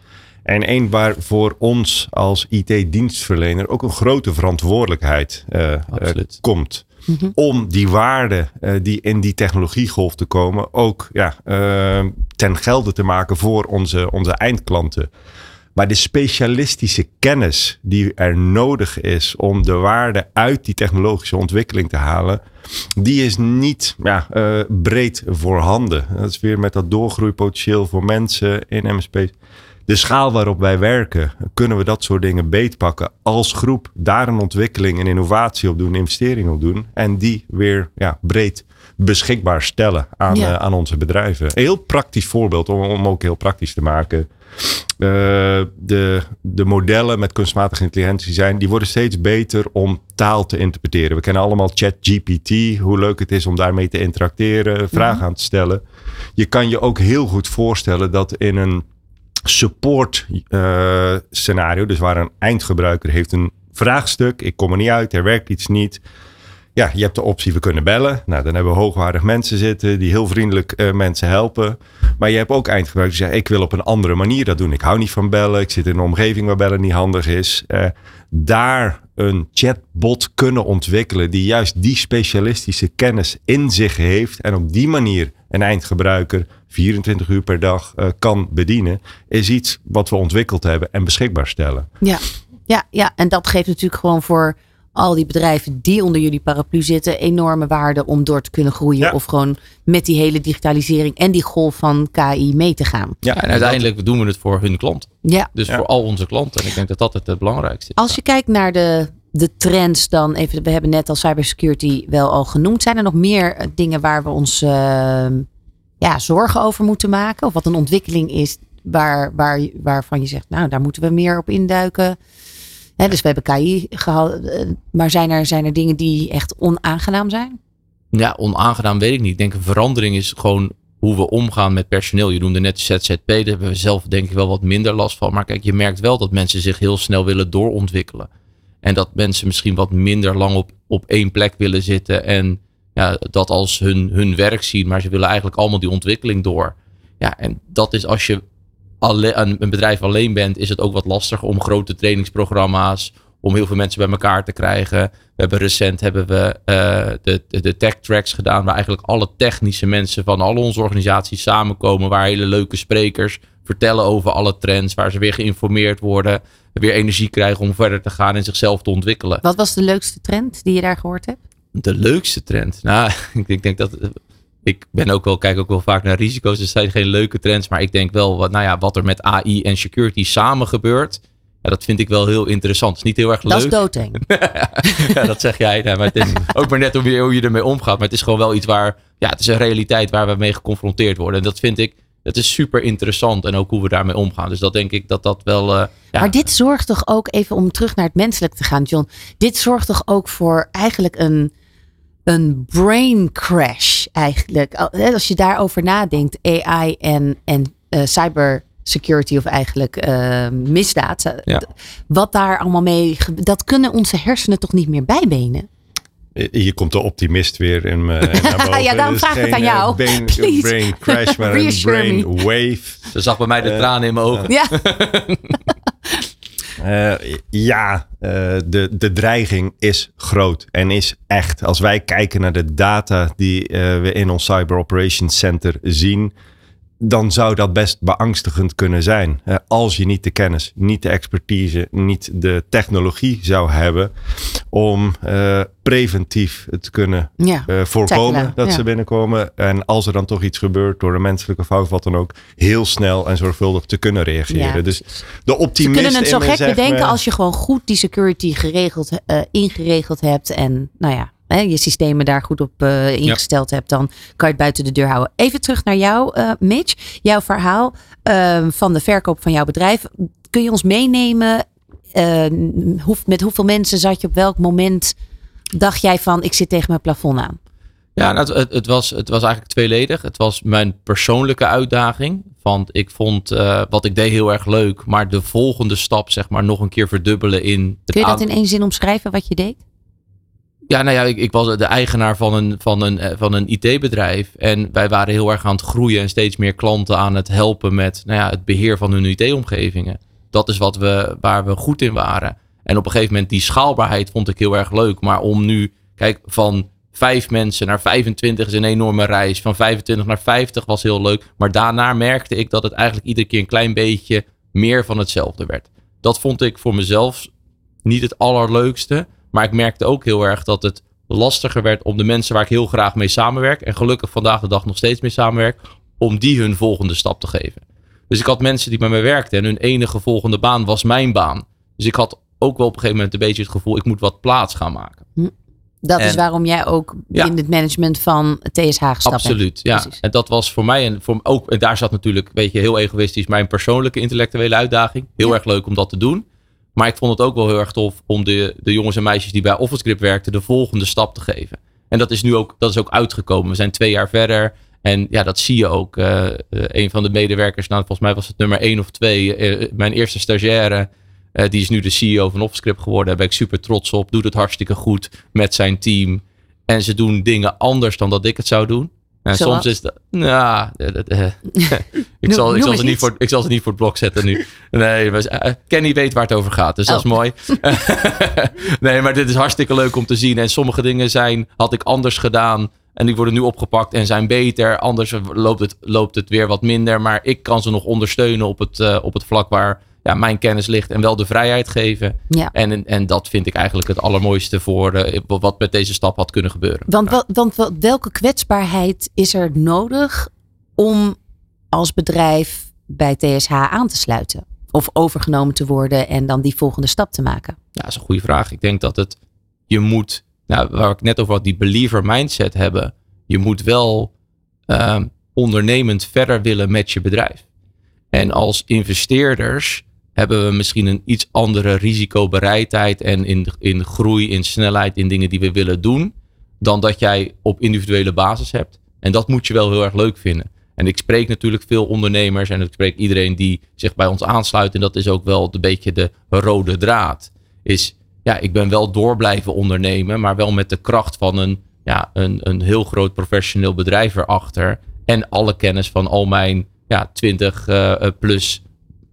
En een waar voor ons als IT-dienstverlener ook een grote verantwoordelijkheid uh, uh, komt. Mm -hmm. Om die waarde uh, die in die technologiegolf te komen ook ja, ten gelde te maken voor onze, onze eindklanten. Maar de specialistische kennis die er nodig is om de waarde uit die technologische ontwikkeling te halen, die is niet ja, uh, breed voorhanden. Dat is weer met dat doorgroeipotentieel voor mensen in MSP de schaal waarop wij werken, kunnen we dat soort dingen beetpakken als groep. Daar een ontwikkeling en innovatie op doen, investeringen op doen. En die weer ja, breed beschikbaar stellen aan, ja. uh, aan onze bedrijven. Een heel praktisch voorbeeld, om, om ook heel praktisch te maken. Uh, de, de modellen met kunstmatige intelligentie zijn, die worden steeds beter om taal te interpreteren. We kennen allemaal ChatGPT, hoe leuk het is om daarmee te interacteren, vragen mm -hmm. aan te stellen. Je kan je ook heel goed voorstellen dat in een support uh, scenario, dus waar een eindgebruiker heeft een vraagstuk, ik kom er niet uit, er werkt iets niet. Ja, je hebt de optie, we kunnen bellen. Nou, dan hebben we hoogwaardig mensen zitten die heel vriendelijk uh, mensen helpen. Maar je hebt ook eindgebruikers die zeggen, ik wil op een andere manier dat doen. Ik hou niet van bellen. Ik zit in een omgeving waar bellen niet handig is. Uh, daar een chatbot kunnen ontwikkelen die juist die specialistische kennis in zich heeft. En op die manier een eindgebruiker 24 uur per dag uh, kan bedienen. Is iets wat we ontwikkeld hebben en beschikbaar stellen. Ja, ja, ja. en dat geeft natuurlijk gewoon voor al die bedrijven die onder jullie paraplu zitten enorme waarde om door te kunnen groeien. Ja. Of gewoon met die hele digitalisering en die golf van KI mee te gaan. Ja, en uiteindelijk doen we het voor hun klant. Ja. Dus voor al onze klanten. En ik denk dat dat het, het belangrijkste is. Als je kijkt naar de, de trends dan, even, we hebben net al cybersecurity wel al genoemd. Zijn er nog meer eh, dingen waar we ons uh, ja, zorgen over moeten maken? Of wat een ontwikkeling is waar, waar, waarvan je zegt, nou daar moeten we meer op induiken dus we hebben KI gehad. Eh, maar zijn er, zijn er dingen die echt onaangenaam zijn? Ja, onaangenaam weet ik niet. Ik denk een verandering is gewoon hoe we omgaan met personeel. Je noemde net ZZP, daar hebben we zelf denk ik wel wat minder last van. Maar kijk, je merkt wel dat mensen zich heel snel willen doorontwikkelen. En dat mensen misschien wat minder lang op, op één plek willen zitten. En ja, dat als hun, hun werk zien. Maar ze willen eigenlijk allemaal die ontwikkeling door. Ja, en dat is als je alleen, een bedrijf alleen bent, is het ook wat lastig om grote trainingsprogramma's, om heel veel mensen bij elkaar te krijgen. We hebben recent hebben we uh, de, de, de, tech tracks gedaan, waar eigenlijk alle technische mensen van al onze organisaties samenkomen, waar hele leuke sprekers vertellen over alle trends, waar ze weer geïnformeerd worden, weer energie krijgen om verder te gaan en zichzelf te ontwikkelen. Wat was de leukste trend die je daar gehoord hebt? De leukste trend? Nou, ik denk dat ik ben ook wel, kijk ook wel vaak naar risico's. Er zijn geen leuke trends. Maar ik denk wel, wat, nou ja, wat er met AI en security samen gebeurt. Ja, dat vind ik wel heel interessant. Het is niet heel erg leuk. Dat is doodeng. ja, dat zeg jij. maar het is ook maar net hoe je, hoe je ermee omgaat. Maar het is gewoon wel iets waar, ja, het is een realiteit waar we mee geconfronteerd worden. En dat vind ik, dat is super interessant. En ook hoe we daarmee omgaan. Dus dat denk ik dat dat wel. Uh, ja. Maar dit zorgt toch ook, even om terug naar het menselijk te gaan, John. Dit zorgt toch ook voor eigenlijk een een brain crash eigenlijk. Als je daarover nadenkt, AI en, en uh, cyber security of eigenlijk uh, misdaad. Wat daar allemaal mee, dat kunnen onze hersenen toch niet meer bijbenen? Hier komt de optimist weer in me. ja, dan vraag ik het aan jou. Brain, brain crash, maar een brain wave. Ze zag bij mij de tranen in mijn ogen. Ja. Uh, ja, uh, de, de dreiging is groot en is echt. Als wij kijken naar de data die uh, we in ons Cyber Operations Center zien, dan zou dat best beangstigend kunnen zijn. als je niet de kennis, niet de expertise, niet de technologie zou hebben om uh, preventief te kunnen ja, uh, voorkomen dat ze binnenkomen. En als er dan toch iets gebeurt door een menselijke fout, wat dan ook, heel snel en zorgvuldig te kunnen reageren. Ja. Dus de optimist. Ze kunnen het zo gek bedenken als je gewoon goed die security geregeld, uh, ingeregeld hebt. En nou ja, je systemen daar goed op uh, ingesteld hebt, dan kan je het buiten de deur houden. Even terug naar jou, uh, Mitch. Jouw verhaal uh, van de verkoop van jouw bedrijf. Kun je ons meenemen? Hoe, met hoeveel mensen zat je op welk moment? Dacht jij van, ik zit tegen mijn plafond aan? Ja, nou, het, het, was, het was eigenlijk tweeledig. Het was mijn persoonlijke uitdaging. Want ik vond wat ik deed heel erg leuk. Maar de volgende stap, zeg maar, nog een keer verdubbelen in. Kun je dat in één zin omschrijven wat je deed? Ja, nou ja, ik, ik, was de eigenaar van een, van een, eh, van een IT-bedrijf. En wij waren heel erg aan het groeien en steeds meer klanten aan het helpen met nou ja, het beheer van hun IT-omgevingen. Dat is wat we, waar we goed in waren. En op een gegeven moment die schaalbaarheid vond ik heel erg leuk. Maar om nu, kijk, van vijf mensen naar 25 is een enorme reis. Van 25 naar 50 was heel leuk. Maar daarna merkte ik dat het eigenlijk iedere keer een klein beetje meer van hetzelfde werd. Dat vond ik voor mezelf niet het allerleukste. Maar ik merkte ook heel erg dat het lastiger werd om de mensen waar ik heel graag mee samenwerk. En gelukkig vandaag de dag nog steeds mee samenwerk. Om die hun volgende stap te geven. Dus ik had mensen die bij mij werkten. En hun enige volgende baan was mijn baan. Dus ik had ook wel op een gegeven moment een beetje het gevoel. Ik moet wat plaats gaan maken. Hm. Dat is waarom jij ook in het management van TSH gestapt Absoluut, ja. En dat was voor mij, en, voor, ook, en daar zat natuurlijk, weet je, heel egoïstisch mijn persoonlijke intellectuele uitdaging. Heel erg leuk om dat te doen. Maar ik vond het ook wel heel erg tof om de, de jongens en meisjes die bij OfficeScript werkten de volgende stap te geven. En dat is nu ook, dat is ook uitgekomen. We zijn twee jaar verder. En ja, dat zie je ook. Uh, een van de medewerkers, nou, volgens mij was het nummer één of twee. Uh, mijn eerste stagiaire, die is nu de CEO van OfficeScript geworden. Daar ben ik super trots op. Doet het hartstikke goed met zijn team. En ze doen dingen anders dan dat ik het zou doen. En Zoals? soms is dat. Nou, eh, eh, ik, zal, ik, zal ze niet voor, ik zal ze niet voor het blok zetten nu. Nee, maar, eh, Kenny weet waar het over gaat. Dus dat is Oh. mooi. nee, maar dit is hartstikke leuk om te zien. En sommige dingen zijn, had ik anders gedaan. En die worden nu opgepakt en zijn beter. Anders loopt het, loopt het weer wat minder. Maar ik kan ze nog ondersteunen op het, eh, op het vlak waar ja, mijn kennis ligt. En wel de vrijheid geven. Ja. En, en dat vind ik eigenlijk het allermooiste voor eh, wat met deze stap had kunnen gebeuren. Want, wel- want wel- welke kwetsbaarheid is er nodig om als bedrijf bij TSH aan te sluiten? Of overgenomen te worden en dan die volgende stap te maken? Ja, dat is een goede vraag. Ik denk dat het, je moet, nou, waar ik net over had, die believer mindset hebben. Je moet wel ehm, ondernemend verder willen met je bedrijf. En als investeerders hebben we misschien een iets andere risicobereidheid en in, in groei, in snelheid, in dingen die we willen doen, dan dat jij op individuele basis hebt. En dat moet je wel heel erg leuk vinden. En ik spreek natuurlijk veel ondernemers en ik spreek iedereen die zich bij ons aansluit. En dat is ook wel een beetje de rode draad. Is ja, ik ben wel door blijven ondernemen, maar wel met de kracht van een, ja, een, een heel groot professioneel bedrijf erachter. En alle kennis van al mijn ja, 20 eh, eh, plus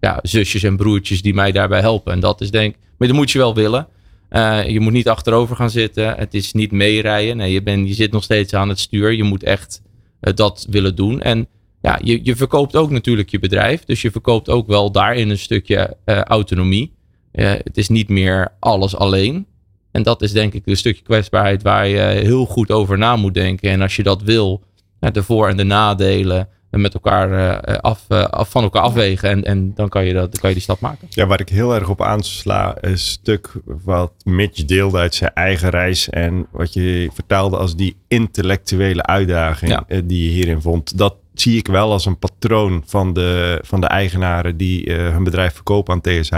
ja, zusjes en broertjes die mij daarbij helpen. En dat is denk ik, maar dat moet je wel willen. Eh, je moet niet achterover gaan zitten. Het is niet meerijden. Nee, je, bent, je zit nog steeds aan het stuur. Je moet echt dat willen doen. En ja, je, je verkoopt ook natuurlijk je bedrijf. Dus je verkoopt ook wel daarin een stukje autonomie. Eh, het is niet meer alles alleen. En dat is denk ik een stukje kwetsbaarheid waar je heel goed over na moet denken. En als je dat wil, ja, de voor- en de nadelen eh, met elkaar eh, af, eh, af, van elkaar afwegen. En, en dan kan je, dat, dan kan je die stap maken. Ja, waar ik heel erg op aansla, is een stuk wat Mitch deelde uit zijn eigen reis. En wat je vertaalde als die intellectuele uitdaging Ja. eh, die je hierin vond. Dat zie ik wel als een patroon van de, van de eigenaren die eh, hun bedrijf verkopen aan TSH.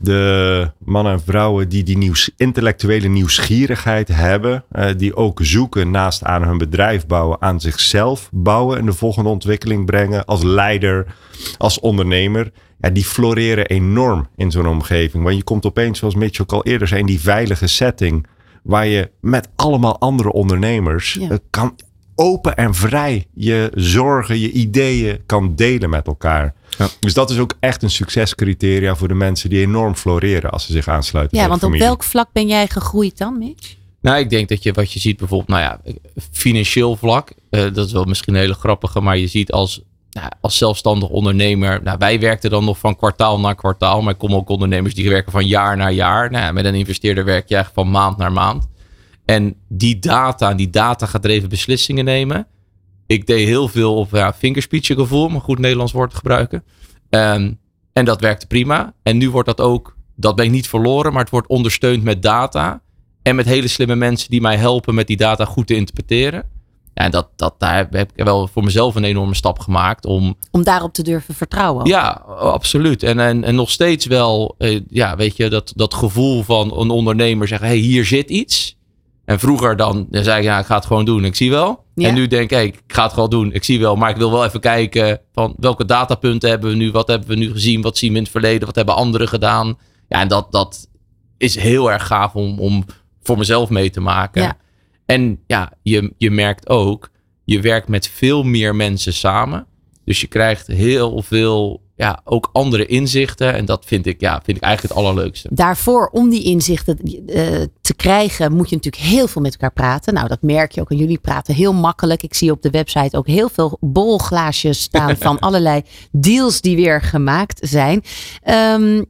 De mannen en vrouwen die die nieuws, intellectuele nieuwsgierigheid hebben. eh, die ook zoeken naast aan hun bedrijf bouwen, aan zichzelf bouwen. En de volgende ontwikkeling brengen als leider, als ondernemer. Ja, die floreren enorm in zo'n omgeving. Want je komt opeens, zoals Mitch ook al eerder zei, in die veilige setting. Waar je met allemaal andere ondernemers Ja. kan open en vrij je zorgen, je ideeën kan delen met elkaar. Ja. Dus dat is ook echt een succescriteria voor de mensen die enorm floreren als ze zich aansluiten. Ja, bij want de op welk vlak ben jij gegroeid dan, Mitch? Nou, ik denk dat je wat je ziet bijvoorbeeld, nou ja, financieel vlak, eh, dat is wel misschien een hele grappige, maar je ziet als, nou, als zelfstandig ondernemer, nou, wij werkten dan nog van kwartaal naar kwartaal, maar ik kom ook ondernemers die werken van jaar naar jaar. Nou, ja, met een investeerder werk je eigenlijk van maand naar maand. En die data, die data gedreven beslissingen nemen. Ik deed heel veel op ja, gevoel, om een goed Nederlands woord te gebruiken. Ehm, en dat werkte prima. En nu wordt dat ook, dat ben ik niet verloren, maar het wordt ondersteund met data. En met hele slimme mensen die mij helpen met die data goed te interpreteren. Ja, en dat, dat, daar heb ik wel voor mezelf een enorme stap gemaakt om Om daarop te durven vertrouwen. ja, absoluut. En, en, en nog steeds wel, eh, ja, weet je, dat, dat gevoel van een ondernemer zeggen: hey, hier zit iets. En vroeger dan, dan zei ik, ja, ik ga het gewoon doen. Ik zie wel. Ja. En nu denk ik, ik ga het gewoon doen. Ik zie wel, maar ik wil wel even kijken van welke datapunten hebben we nu? Wat hebben we nu gezien? Wat zien we in het verleden? Wat hebben anderen gedaan? Ja, en dat, dat is heel erg gaaf om, om voor mezelf mee te maken. Ja. En ja, je, je merkt ook, je werkt met veel meer mensen samen. Dus je krijgt heel veel, ja, ook andere inzichten. En dat vind ik, ja, vind ik eigenlijk het allerleukste. Daarvoor, om die inzichten eh, te krijgen, moet je natuurlijk heel veel met elkaar praten. Nou, dat merk je ook. En jullie praten heel makkelijk. Ik zie op de website ook heel veel bolglaasjes staan van allerlei deals die weer gemaakt zijn. Ehm,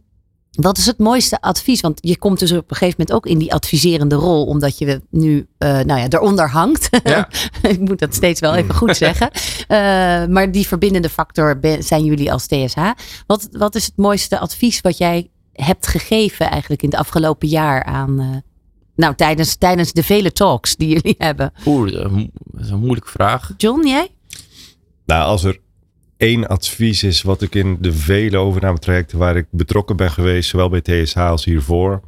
wat is het mooiste advies? Want je komt dus op een gegeven moment ook in die adviserende rol, omdat je nu, eh, nou ja, eronder hangt. Ja. Ik moet dat steeds wel even goed zeggen. Eh, maar die verbindende factor zijn jullie als TSH. Wat, wat is het mooiste advies wat jij hebt gegeven eigenlijk in het afgelopen jaar aan, eh, nou tijdens, tijdens de vele talks die jullie hebben? Oeh, dat is een moeilijke vraag. John, jij? Nou, als er één advies is wat ik in de vele overnametrajecten waar ik betrokken ben geweest, zowel bij TSH als hiervoor.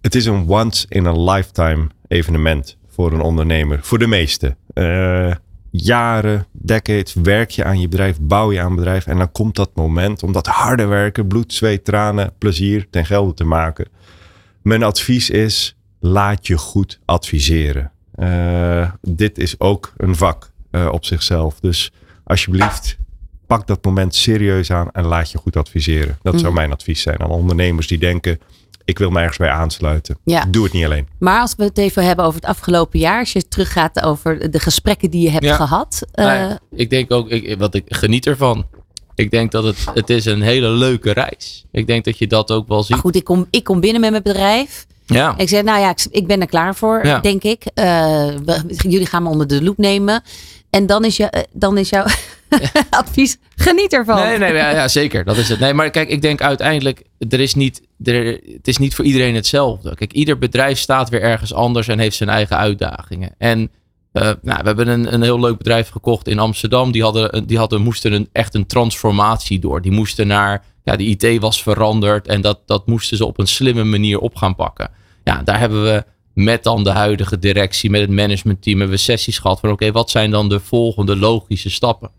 Het is een once in a lifetime evenement voor een ondernemer. Voor de meeste. Eh, jaren, decades werk je aan je bedrijf, bouw je aan bedrijf. En dan komt dat moment om dat harde werken, bloed, zweet, tranen, plezier ten gelde te maken. Mijn advies is, laat je goed adviseren. Eh, dit is ook een vak eh, op zichzelf. Dus alsjeblieft, pak dat moment serieus aan en laat je goed adviseren. Dat zou Mhm. mijn advies zijn aan ondernemers die denken, ik wil me ergens bij aansluiten. Ja. Doe het niet alleen. Maar als we het even hebben over het afgelopen jaar. Als je teruggaat over de gesprekken die je hebt Ja. gehad. eh, Nou ja, ik denk ook, ik, wat ik geniet ervan. Ik denk dat het, het is een hele leuke reis. Ik denk dat je dat ook wel maar ziet. goed, ik kom, ik kom binnen met mijn bedrijf. Ja. Ik zeg, nou ja, ik, ik ben er klaar voor, Ja. denk ik. Eh, we- jullie gaan me onder de loep nemen. En dan is, je, eh, dan is jouw advies, geniet ervan. Nee, nee, ja, ja, zeker. Dat is het. Nee, maar kijk, ik denk uiteindelijk, er is niet, er, het is niet voor iedereen hetzelfde. Kijk, ieder bedrijf staat weer ergens anders en heeft zijn eigen uitdagingen. En eh, nou, we hebben een, een heel leuk bedrijf gekocht in Amsterdam. Die, hadden, die hadden, moesten een, echt een transformatie door. Die moesten naar, ja, de IT was veranderd en dat, dat moesten ze op een slimme manier op gaan pakken. Ja, daar hebben we met dan de huidige directie, met het managementteam, hebben we sessies gehad van oké, wat zijn dan de volgende logische stappen?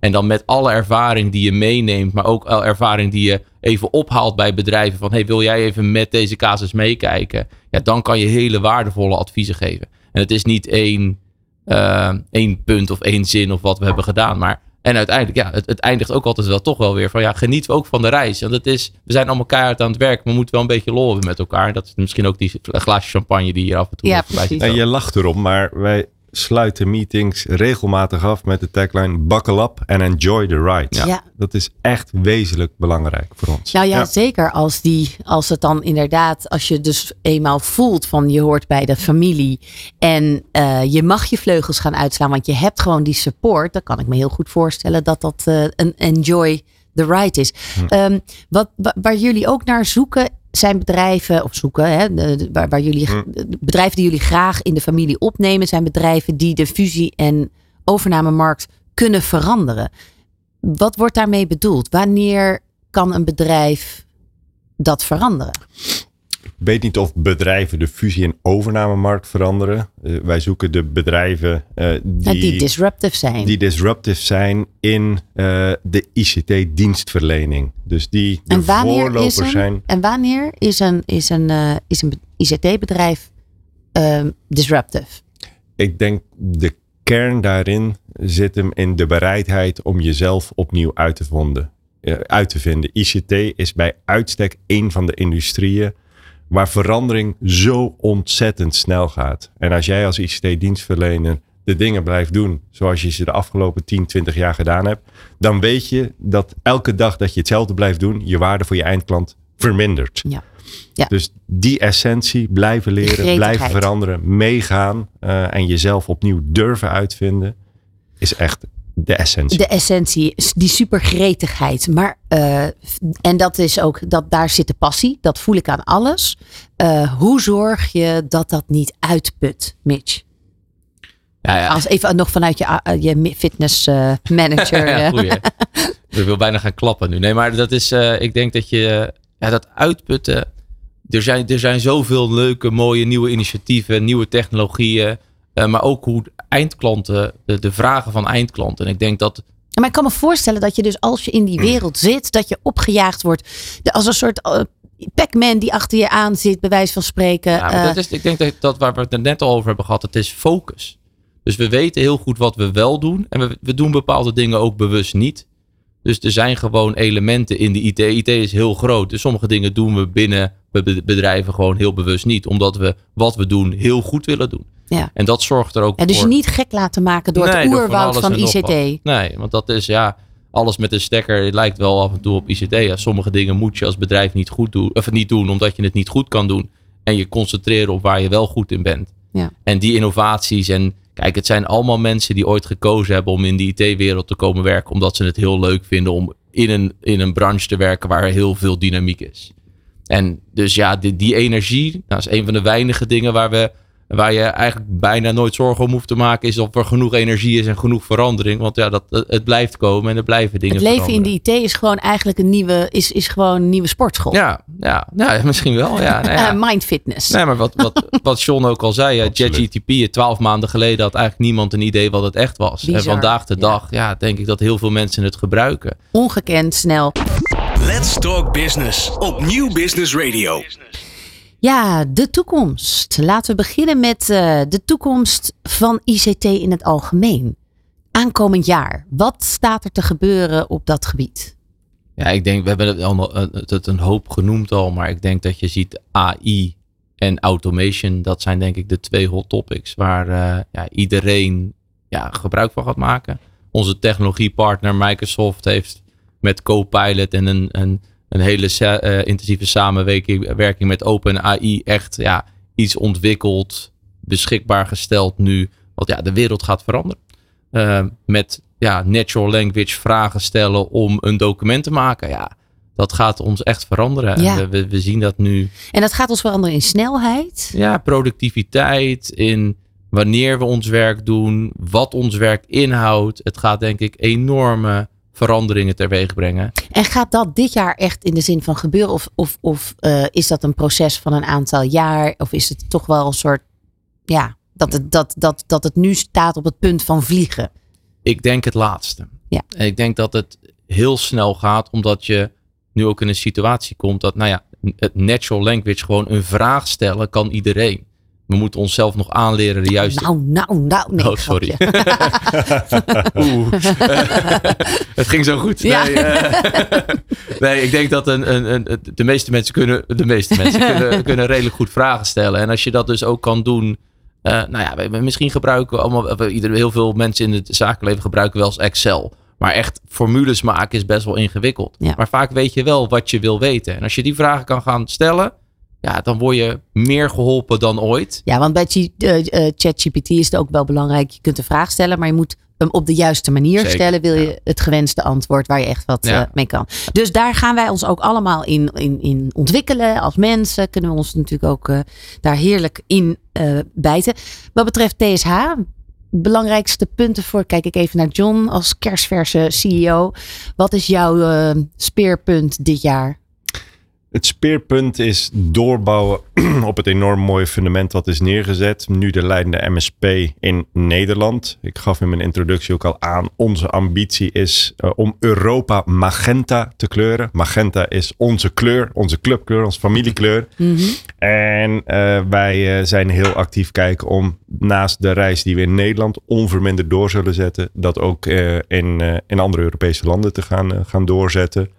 En dan met alle ervaring die je meeneemt, maar ook ervaring die je even ophaalt bij bedrijven. Van hey, wil jij even met deze casus meekijken? Ja, dan kan je hele waardevolle adviezen geven. En het is niet één, eh, één punt of één zin of wat we hebben gedaan. Maar, en uiteindelijk, ja, het, het eindigt ook altijd wel toch wel weer van ja, genieten we ook van de reis. Want het is, we zijn allemaal keihard aan het werk, maar we moeten wel een beetje lol hebben met elkaar. En dat is misschien ook die glaasje champagne die hier af en toe Ja, voorbij precies. ziet En je lacht erom, maar wij sluiten meetings regelmatig af met de tagline buckle up and enjoy the ride. Ja. Ja. Dat is echt wezenlijk belangrijk voor ons. Nou ja, Ja. zeker als, die, als het dan inderdaad, als je dus eenmaal voelt van je hoort bij de familie en eh, je mag je vleugels gaan uitslaan, want je hebt gewoon die support, dan kan ik me heel goed voorstellen dat dat eh, een enjoy the ride is. Ehm, wat, wa- waar jullie ook naar zoeken zijn bedrijven, of zoeken, hè, de- de- waar, waar jullie, de bedrijven die jullie graag in de familie opnemen, zijn bedrijven die de fusie- en overnamemarkt kunnen veranderen. Wat wordt daarmee bedoeld? Wanneer kan een bedrijf dat veranderen? Ik weet niet of bedrijven de fusie- en overnamemarkt veranderen. Eh, wij zoeken de bedrijven eh, Die, die, die disruptive zijn. die disruptive zijn in eh, de ICT-dienstverlening. Dus die de en wanneer, voorloper is een, zijn. en wanneer is een, is een, is een ICT-bedrijf ehm, disruptive? Ik denk de kern daarin zit hem in de bereidheid om jezelf opnieuw uit te, vonden, uit te vinden. ICT is bij uitstek een van de industrieën waar verandering zo ontzettend snel gaat. En als jij als ICT-dienstverlener de dingen blijft doen zoals je ze de afgelopen 10, 20 jaar gedaan hebt, dan weet je dat elke dag dat je hetzelfde blijft doen, je waarde voor je eindklant vermindert. Ja. Ja. Dus die essentie, blijven leren, blijven veranderen, meegaan eh, en jezelf opnieuw durven uitvinden, is echt de essentie. De essentie, die supergretigheid. Maar, eh, en dat is ook, dat, daar zit de passie. Dat voel ik aan alles. Eh, hoe zorg je dat dat niet uitput, Mitch? Ja, ja. Als even nog vanuit je, uh, je fitness eh, manager. ja, eh. goeie. Ik wil bijna gaan klappen nu. Nee, maar dat is, eh, ik denk dat je, eh, ja, dat uitputten. Er zijn, er zijn zoveel leuke, mooie nieuwe initiatieven, nieuwe technologieën. Eh, maar ook hoe eindklanten, de, de vragen van eindklanten. En ik denk dat, Maar ik kan me voorstellen dat je dus als je in die wereld zit, dat je opgejaagd wordt. De- als een soort eh, Pac-Man die achter je aan zit, bij wijze van spreken. ja, maar Eh, dat is, ik denk dat, dat waar we het net al over hebben gehad, het is focus. Dus we weten heel goed wat we wel doen. En we, we doen bepaalde dingen ook bewust niet. Dus er zijn gewoon elementen in de IT. IT is heel groot. Dus sommige dingen doen we binnen be- be- bedrijven gewoon heel bewust niet. Omdat we wat we doen heel goed willen doen. ja. En dat zorgt er ook Ja, dus voor. niet gek laten maken door Nee, het door van oerwoud van, ICT. Nee, want dat is ja, alles met een stekker. Het lijkt wel af en toe op ICT. Ja, sommige dingen moet je als bedrijf niet goed doen. Of niet doen, omdat je het niet goed kan doen. En je concentreren op waar je wel goed in bent. Ja. En die innovaties. En kijk, het zijn allemaal mensen die ooit gekozen hebben om in de IT-wereld te komen werken. Omdat ze het heel leuk vinden om in een, in een branche te werken waar heel veel dynamiek is. En dus ja, die, die energie, dat is een van de weinige dingen waar we. Waar je eigenlijk bijna nooit zorgen om hoeft te maken, is of er genoeg energie is en genoeg verandering. Want ja, dat, het blijft komen en er blijven dingen Het leven in de IT is gewoon eigenlijk een nieuwe, is, is gewoon een nieuwe sportschool. Ja, ja, ja, misschien wel. Ja, nou ja. Eh, mind fitness. Nee, maar wat, wat, wat John ook al zei, ja, Absoluut. JetGTP, twaalf maanden geleden had eigenlijk niemand een idee wat het echt was. Bizar, En vandaag de ja. dag, ja, denk ik dat heel veel mensen het gebruiken. Ongekend snel. Let's Talk Business op Nieuw Business Radio. Ja, de toekomst. Laten we beginnen met uh, de toekomst van ICT in het algemeen. Aankomend jaar. Wat staat er te gebeuren op dat gebied? Ja, ik denk, we hebben het allemaal het een hoop genoemd al, maar ik denk dat je ziet AI en automation, dat zijn denk ik de twee hot topics waar uh, ja, iedereen ja, gebruik van gaat maken. Onze technologiepartner Microsoft heeft met Copilot en een, een, een hele uh, intensieve samenwerking met OpenAI echt ja, iets ontwikkeld, beschikbaar gesteld nu, wat ja, de wereld gaat veranderen. Uh, met ja, natural language vragen stellen om een document te maken. Ja, dat gaat ons echt veranderen. Ja. En we, we, zien dat nu. En dat gaat ons veranderen in snelheid? Ja, productiviteit, in wanneer we ons werk doen, wat ons werk inhoudt. Het gaat denk ik enorme veranderingen teweeg brengen. En gaat dat dit jaar echt in de zin van gebeuren? Of, of, of uh, is dat een proces van een aantal jaar? Of is het toch wel een soort, ja, dat het, dat, dat, dat het nu staat op het punt van vliegen? Ik denk het laatste. Ja. En ik denk dat het heel snel gaat, omdat je nu ook in een situatie komt dat, nou ja, het natural language gewoon een vraag stellen kan iedereen. We moeten onszelf nog aanleren de juiste... Nou, nou, nou. Nee, oh, sorry. Oeh. het ging zo goed. Ja. Nee, uh, nee, ik denk dat een, een, een, de meeste mensen kunnen... De meeste mensen kunnen, kunnen redelijk goed vragen stellen. En als je dat dus ook kan doen... Uh, nou ja, we, misschien gebruiken we allemaal... Heel veel mensen in het zakenleven gebruiken wel eens Excel. Maar echt formules maken is best wel ingewikkeld. Ja. Maar vaak weet je wel wat je wil weten. En als je die vragen kan gaan stellen ja, dan word je meer geholpen dan ooit. Ja, want bij uh, uh, ChatGPT is het ook wel belangrijk. Je kunt een vraag stellen, maar je moet hem op de juiste manier Zeker, stellen. Wil je ja. het gewenste antwoord waar je echt wat Ja. uh, mee kan. Dus daar gaan wij ons ook allemaal in, in, in ontwikkelen. Als mensen kunnen we ons natuurlijk ook uh, daar heerlijk in uh, bijten. Wat betreft TSH, belangrijkste punten voor. Kijk ik even naar John als kerstverse CEO. Wat is jouw speerpunt dit jaar? Het speerpunt is doorbouwen op het enorm mooie fundament wat is neergezet. Nu de leidende MSP in Nederland. Ik gaf in mijn introductie ook al aan. Onze ambitie is uh, om Europa magenta te kleuren. Magenta is onze kleur, onze clubkleur, onze familiekleur. Mm -hmm. En uh, wij uh, zijn heel actief kijken om naast de reis die we in Nederland onverminderd door zullen zetten. Dat ook in, in andere Europese landen te gaan, gaan doorzetten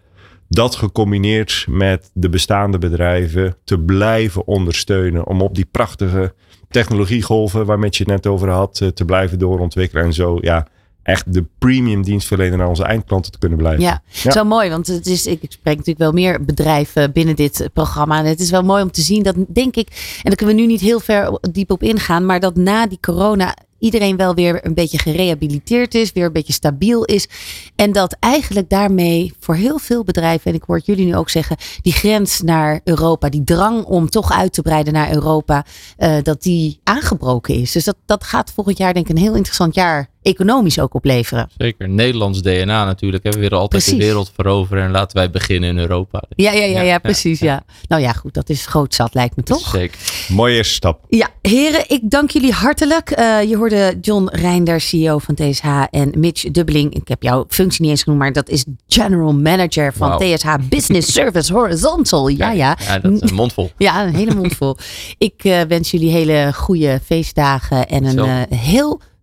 dat gecombineerd met de bestaande bedrijven te blijven ondersteunen. Om op die prachtige technologiegolven waar met je het net over had, te blijven doorontwikkelen. En zo ja, echt de premium dienstverlener naar onze eindklanten te kunnen blijven. Ja, ja. zo mooi. Want het is, ik spreek natuurlijk wel meer bedrijven binnen dit programma. En het is wel mooi om te zien dat, denk ik, en daar kunnen we nu niet heel ver diep op ingaan, maar dat na die corona iedereen wel weer een beetje gerehabiliteerd is, weer een beetje stabiel is. En dat eigenlijk daarmee voor heel veel bedrijven, en ik hoor jullie nu ook zeggen, die grens naar Europa, die drang om toch uit te breiden naar Europa, uh, dat die aangebroken is. Dus dat, dat gaat volgend jaar denk ik een heel interessant jaar economisch ook opleveren. Zeker. Nederlands DNA natuurlijk. Hè? We willen altijd Precies. de wereld veroveren en laten wij beginnen in Europa. Ja, ja, ja, ja, precies. Ja. Nou ja, goed. Dat is groot zat lijkt me toch? Zeker. Mooie eerste stap. Ja, heren, ik dank jullie hartelijk. Uh, je hoorde John Reinder, CEO van TSH en Mitch Dubbeling. Ik heb jouw functie niet eens genoemd, maar dat is General Manager van. TSH Business Service Horizontal. Ja, ja. Ja, dat is een mondvol. Ja, een hele mond vol. Ik uh, wens jullie hele goede feestdagen en een uh, heel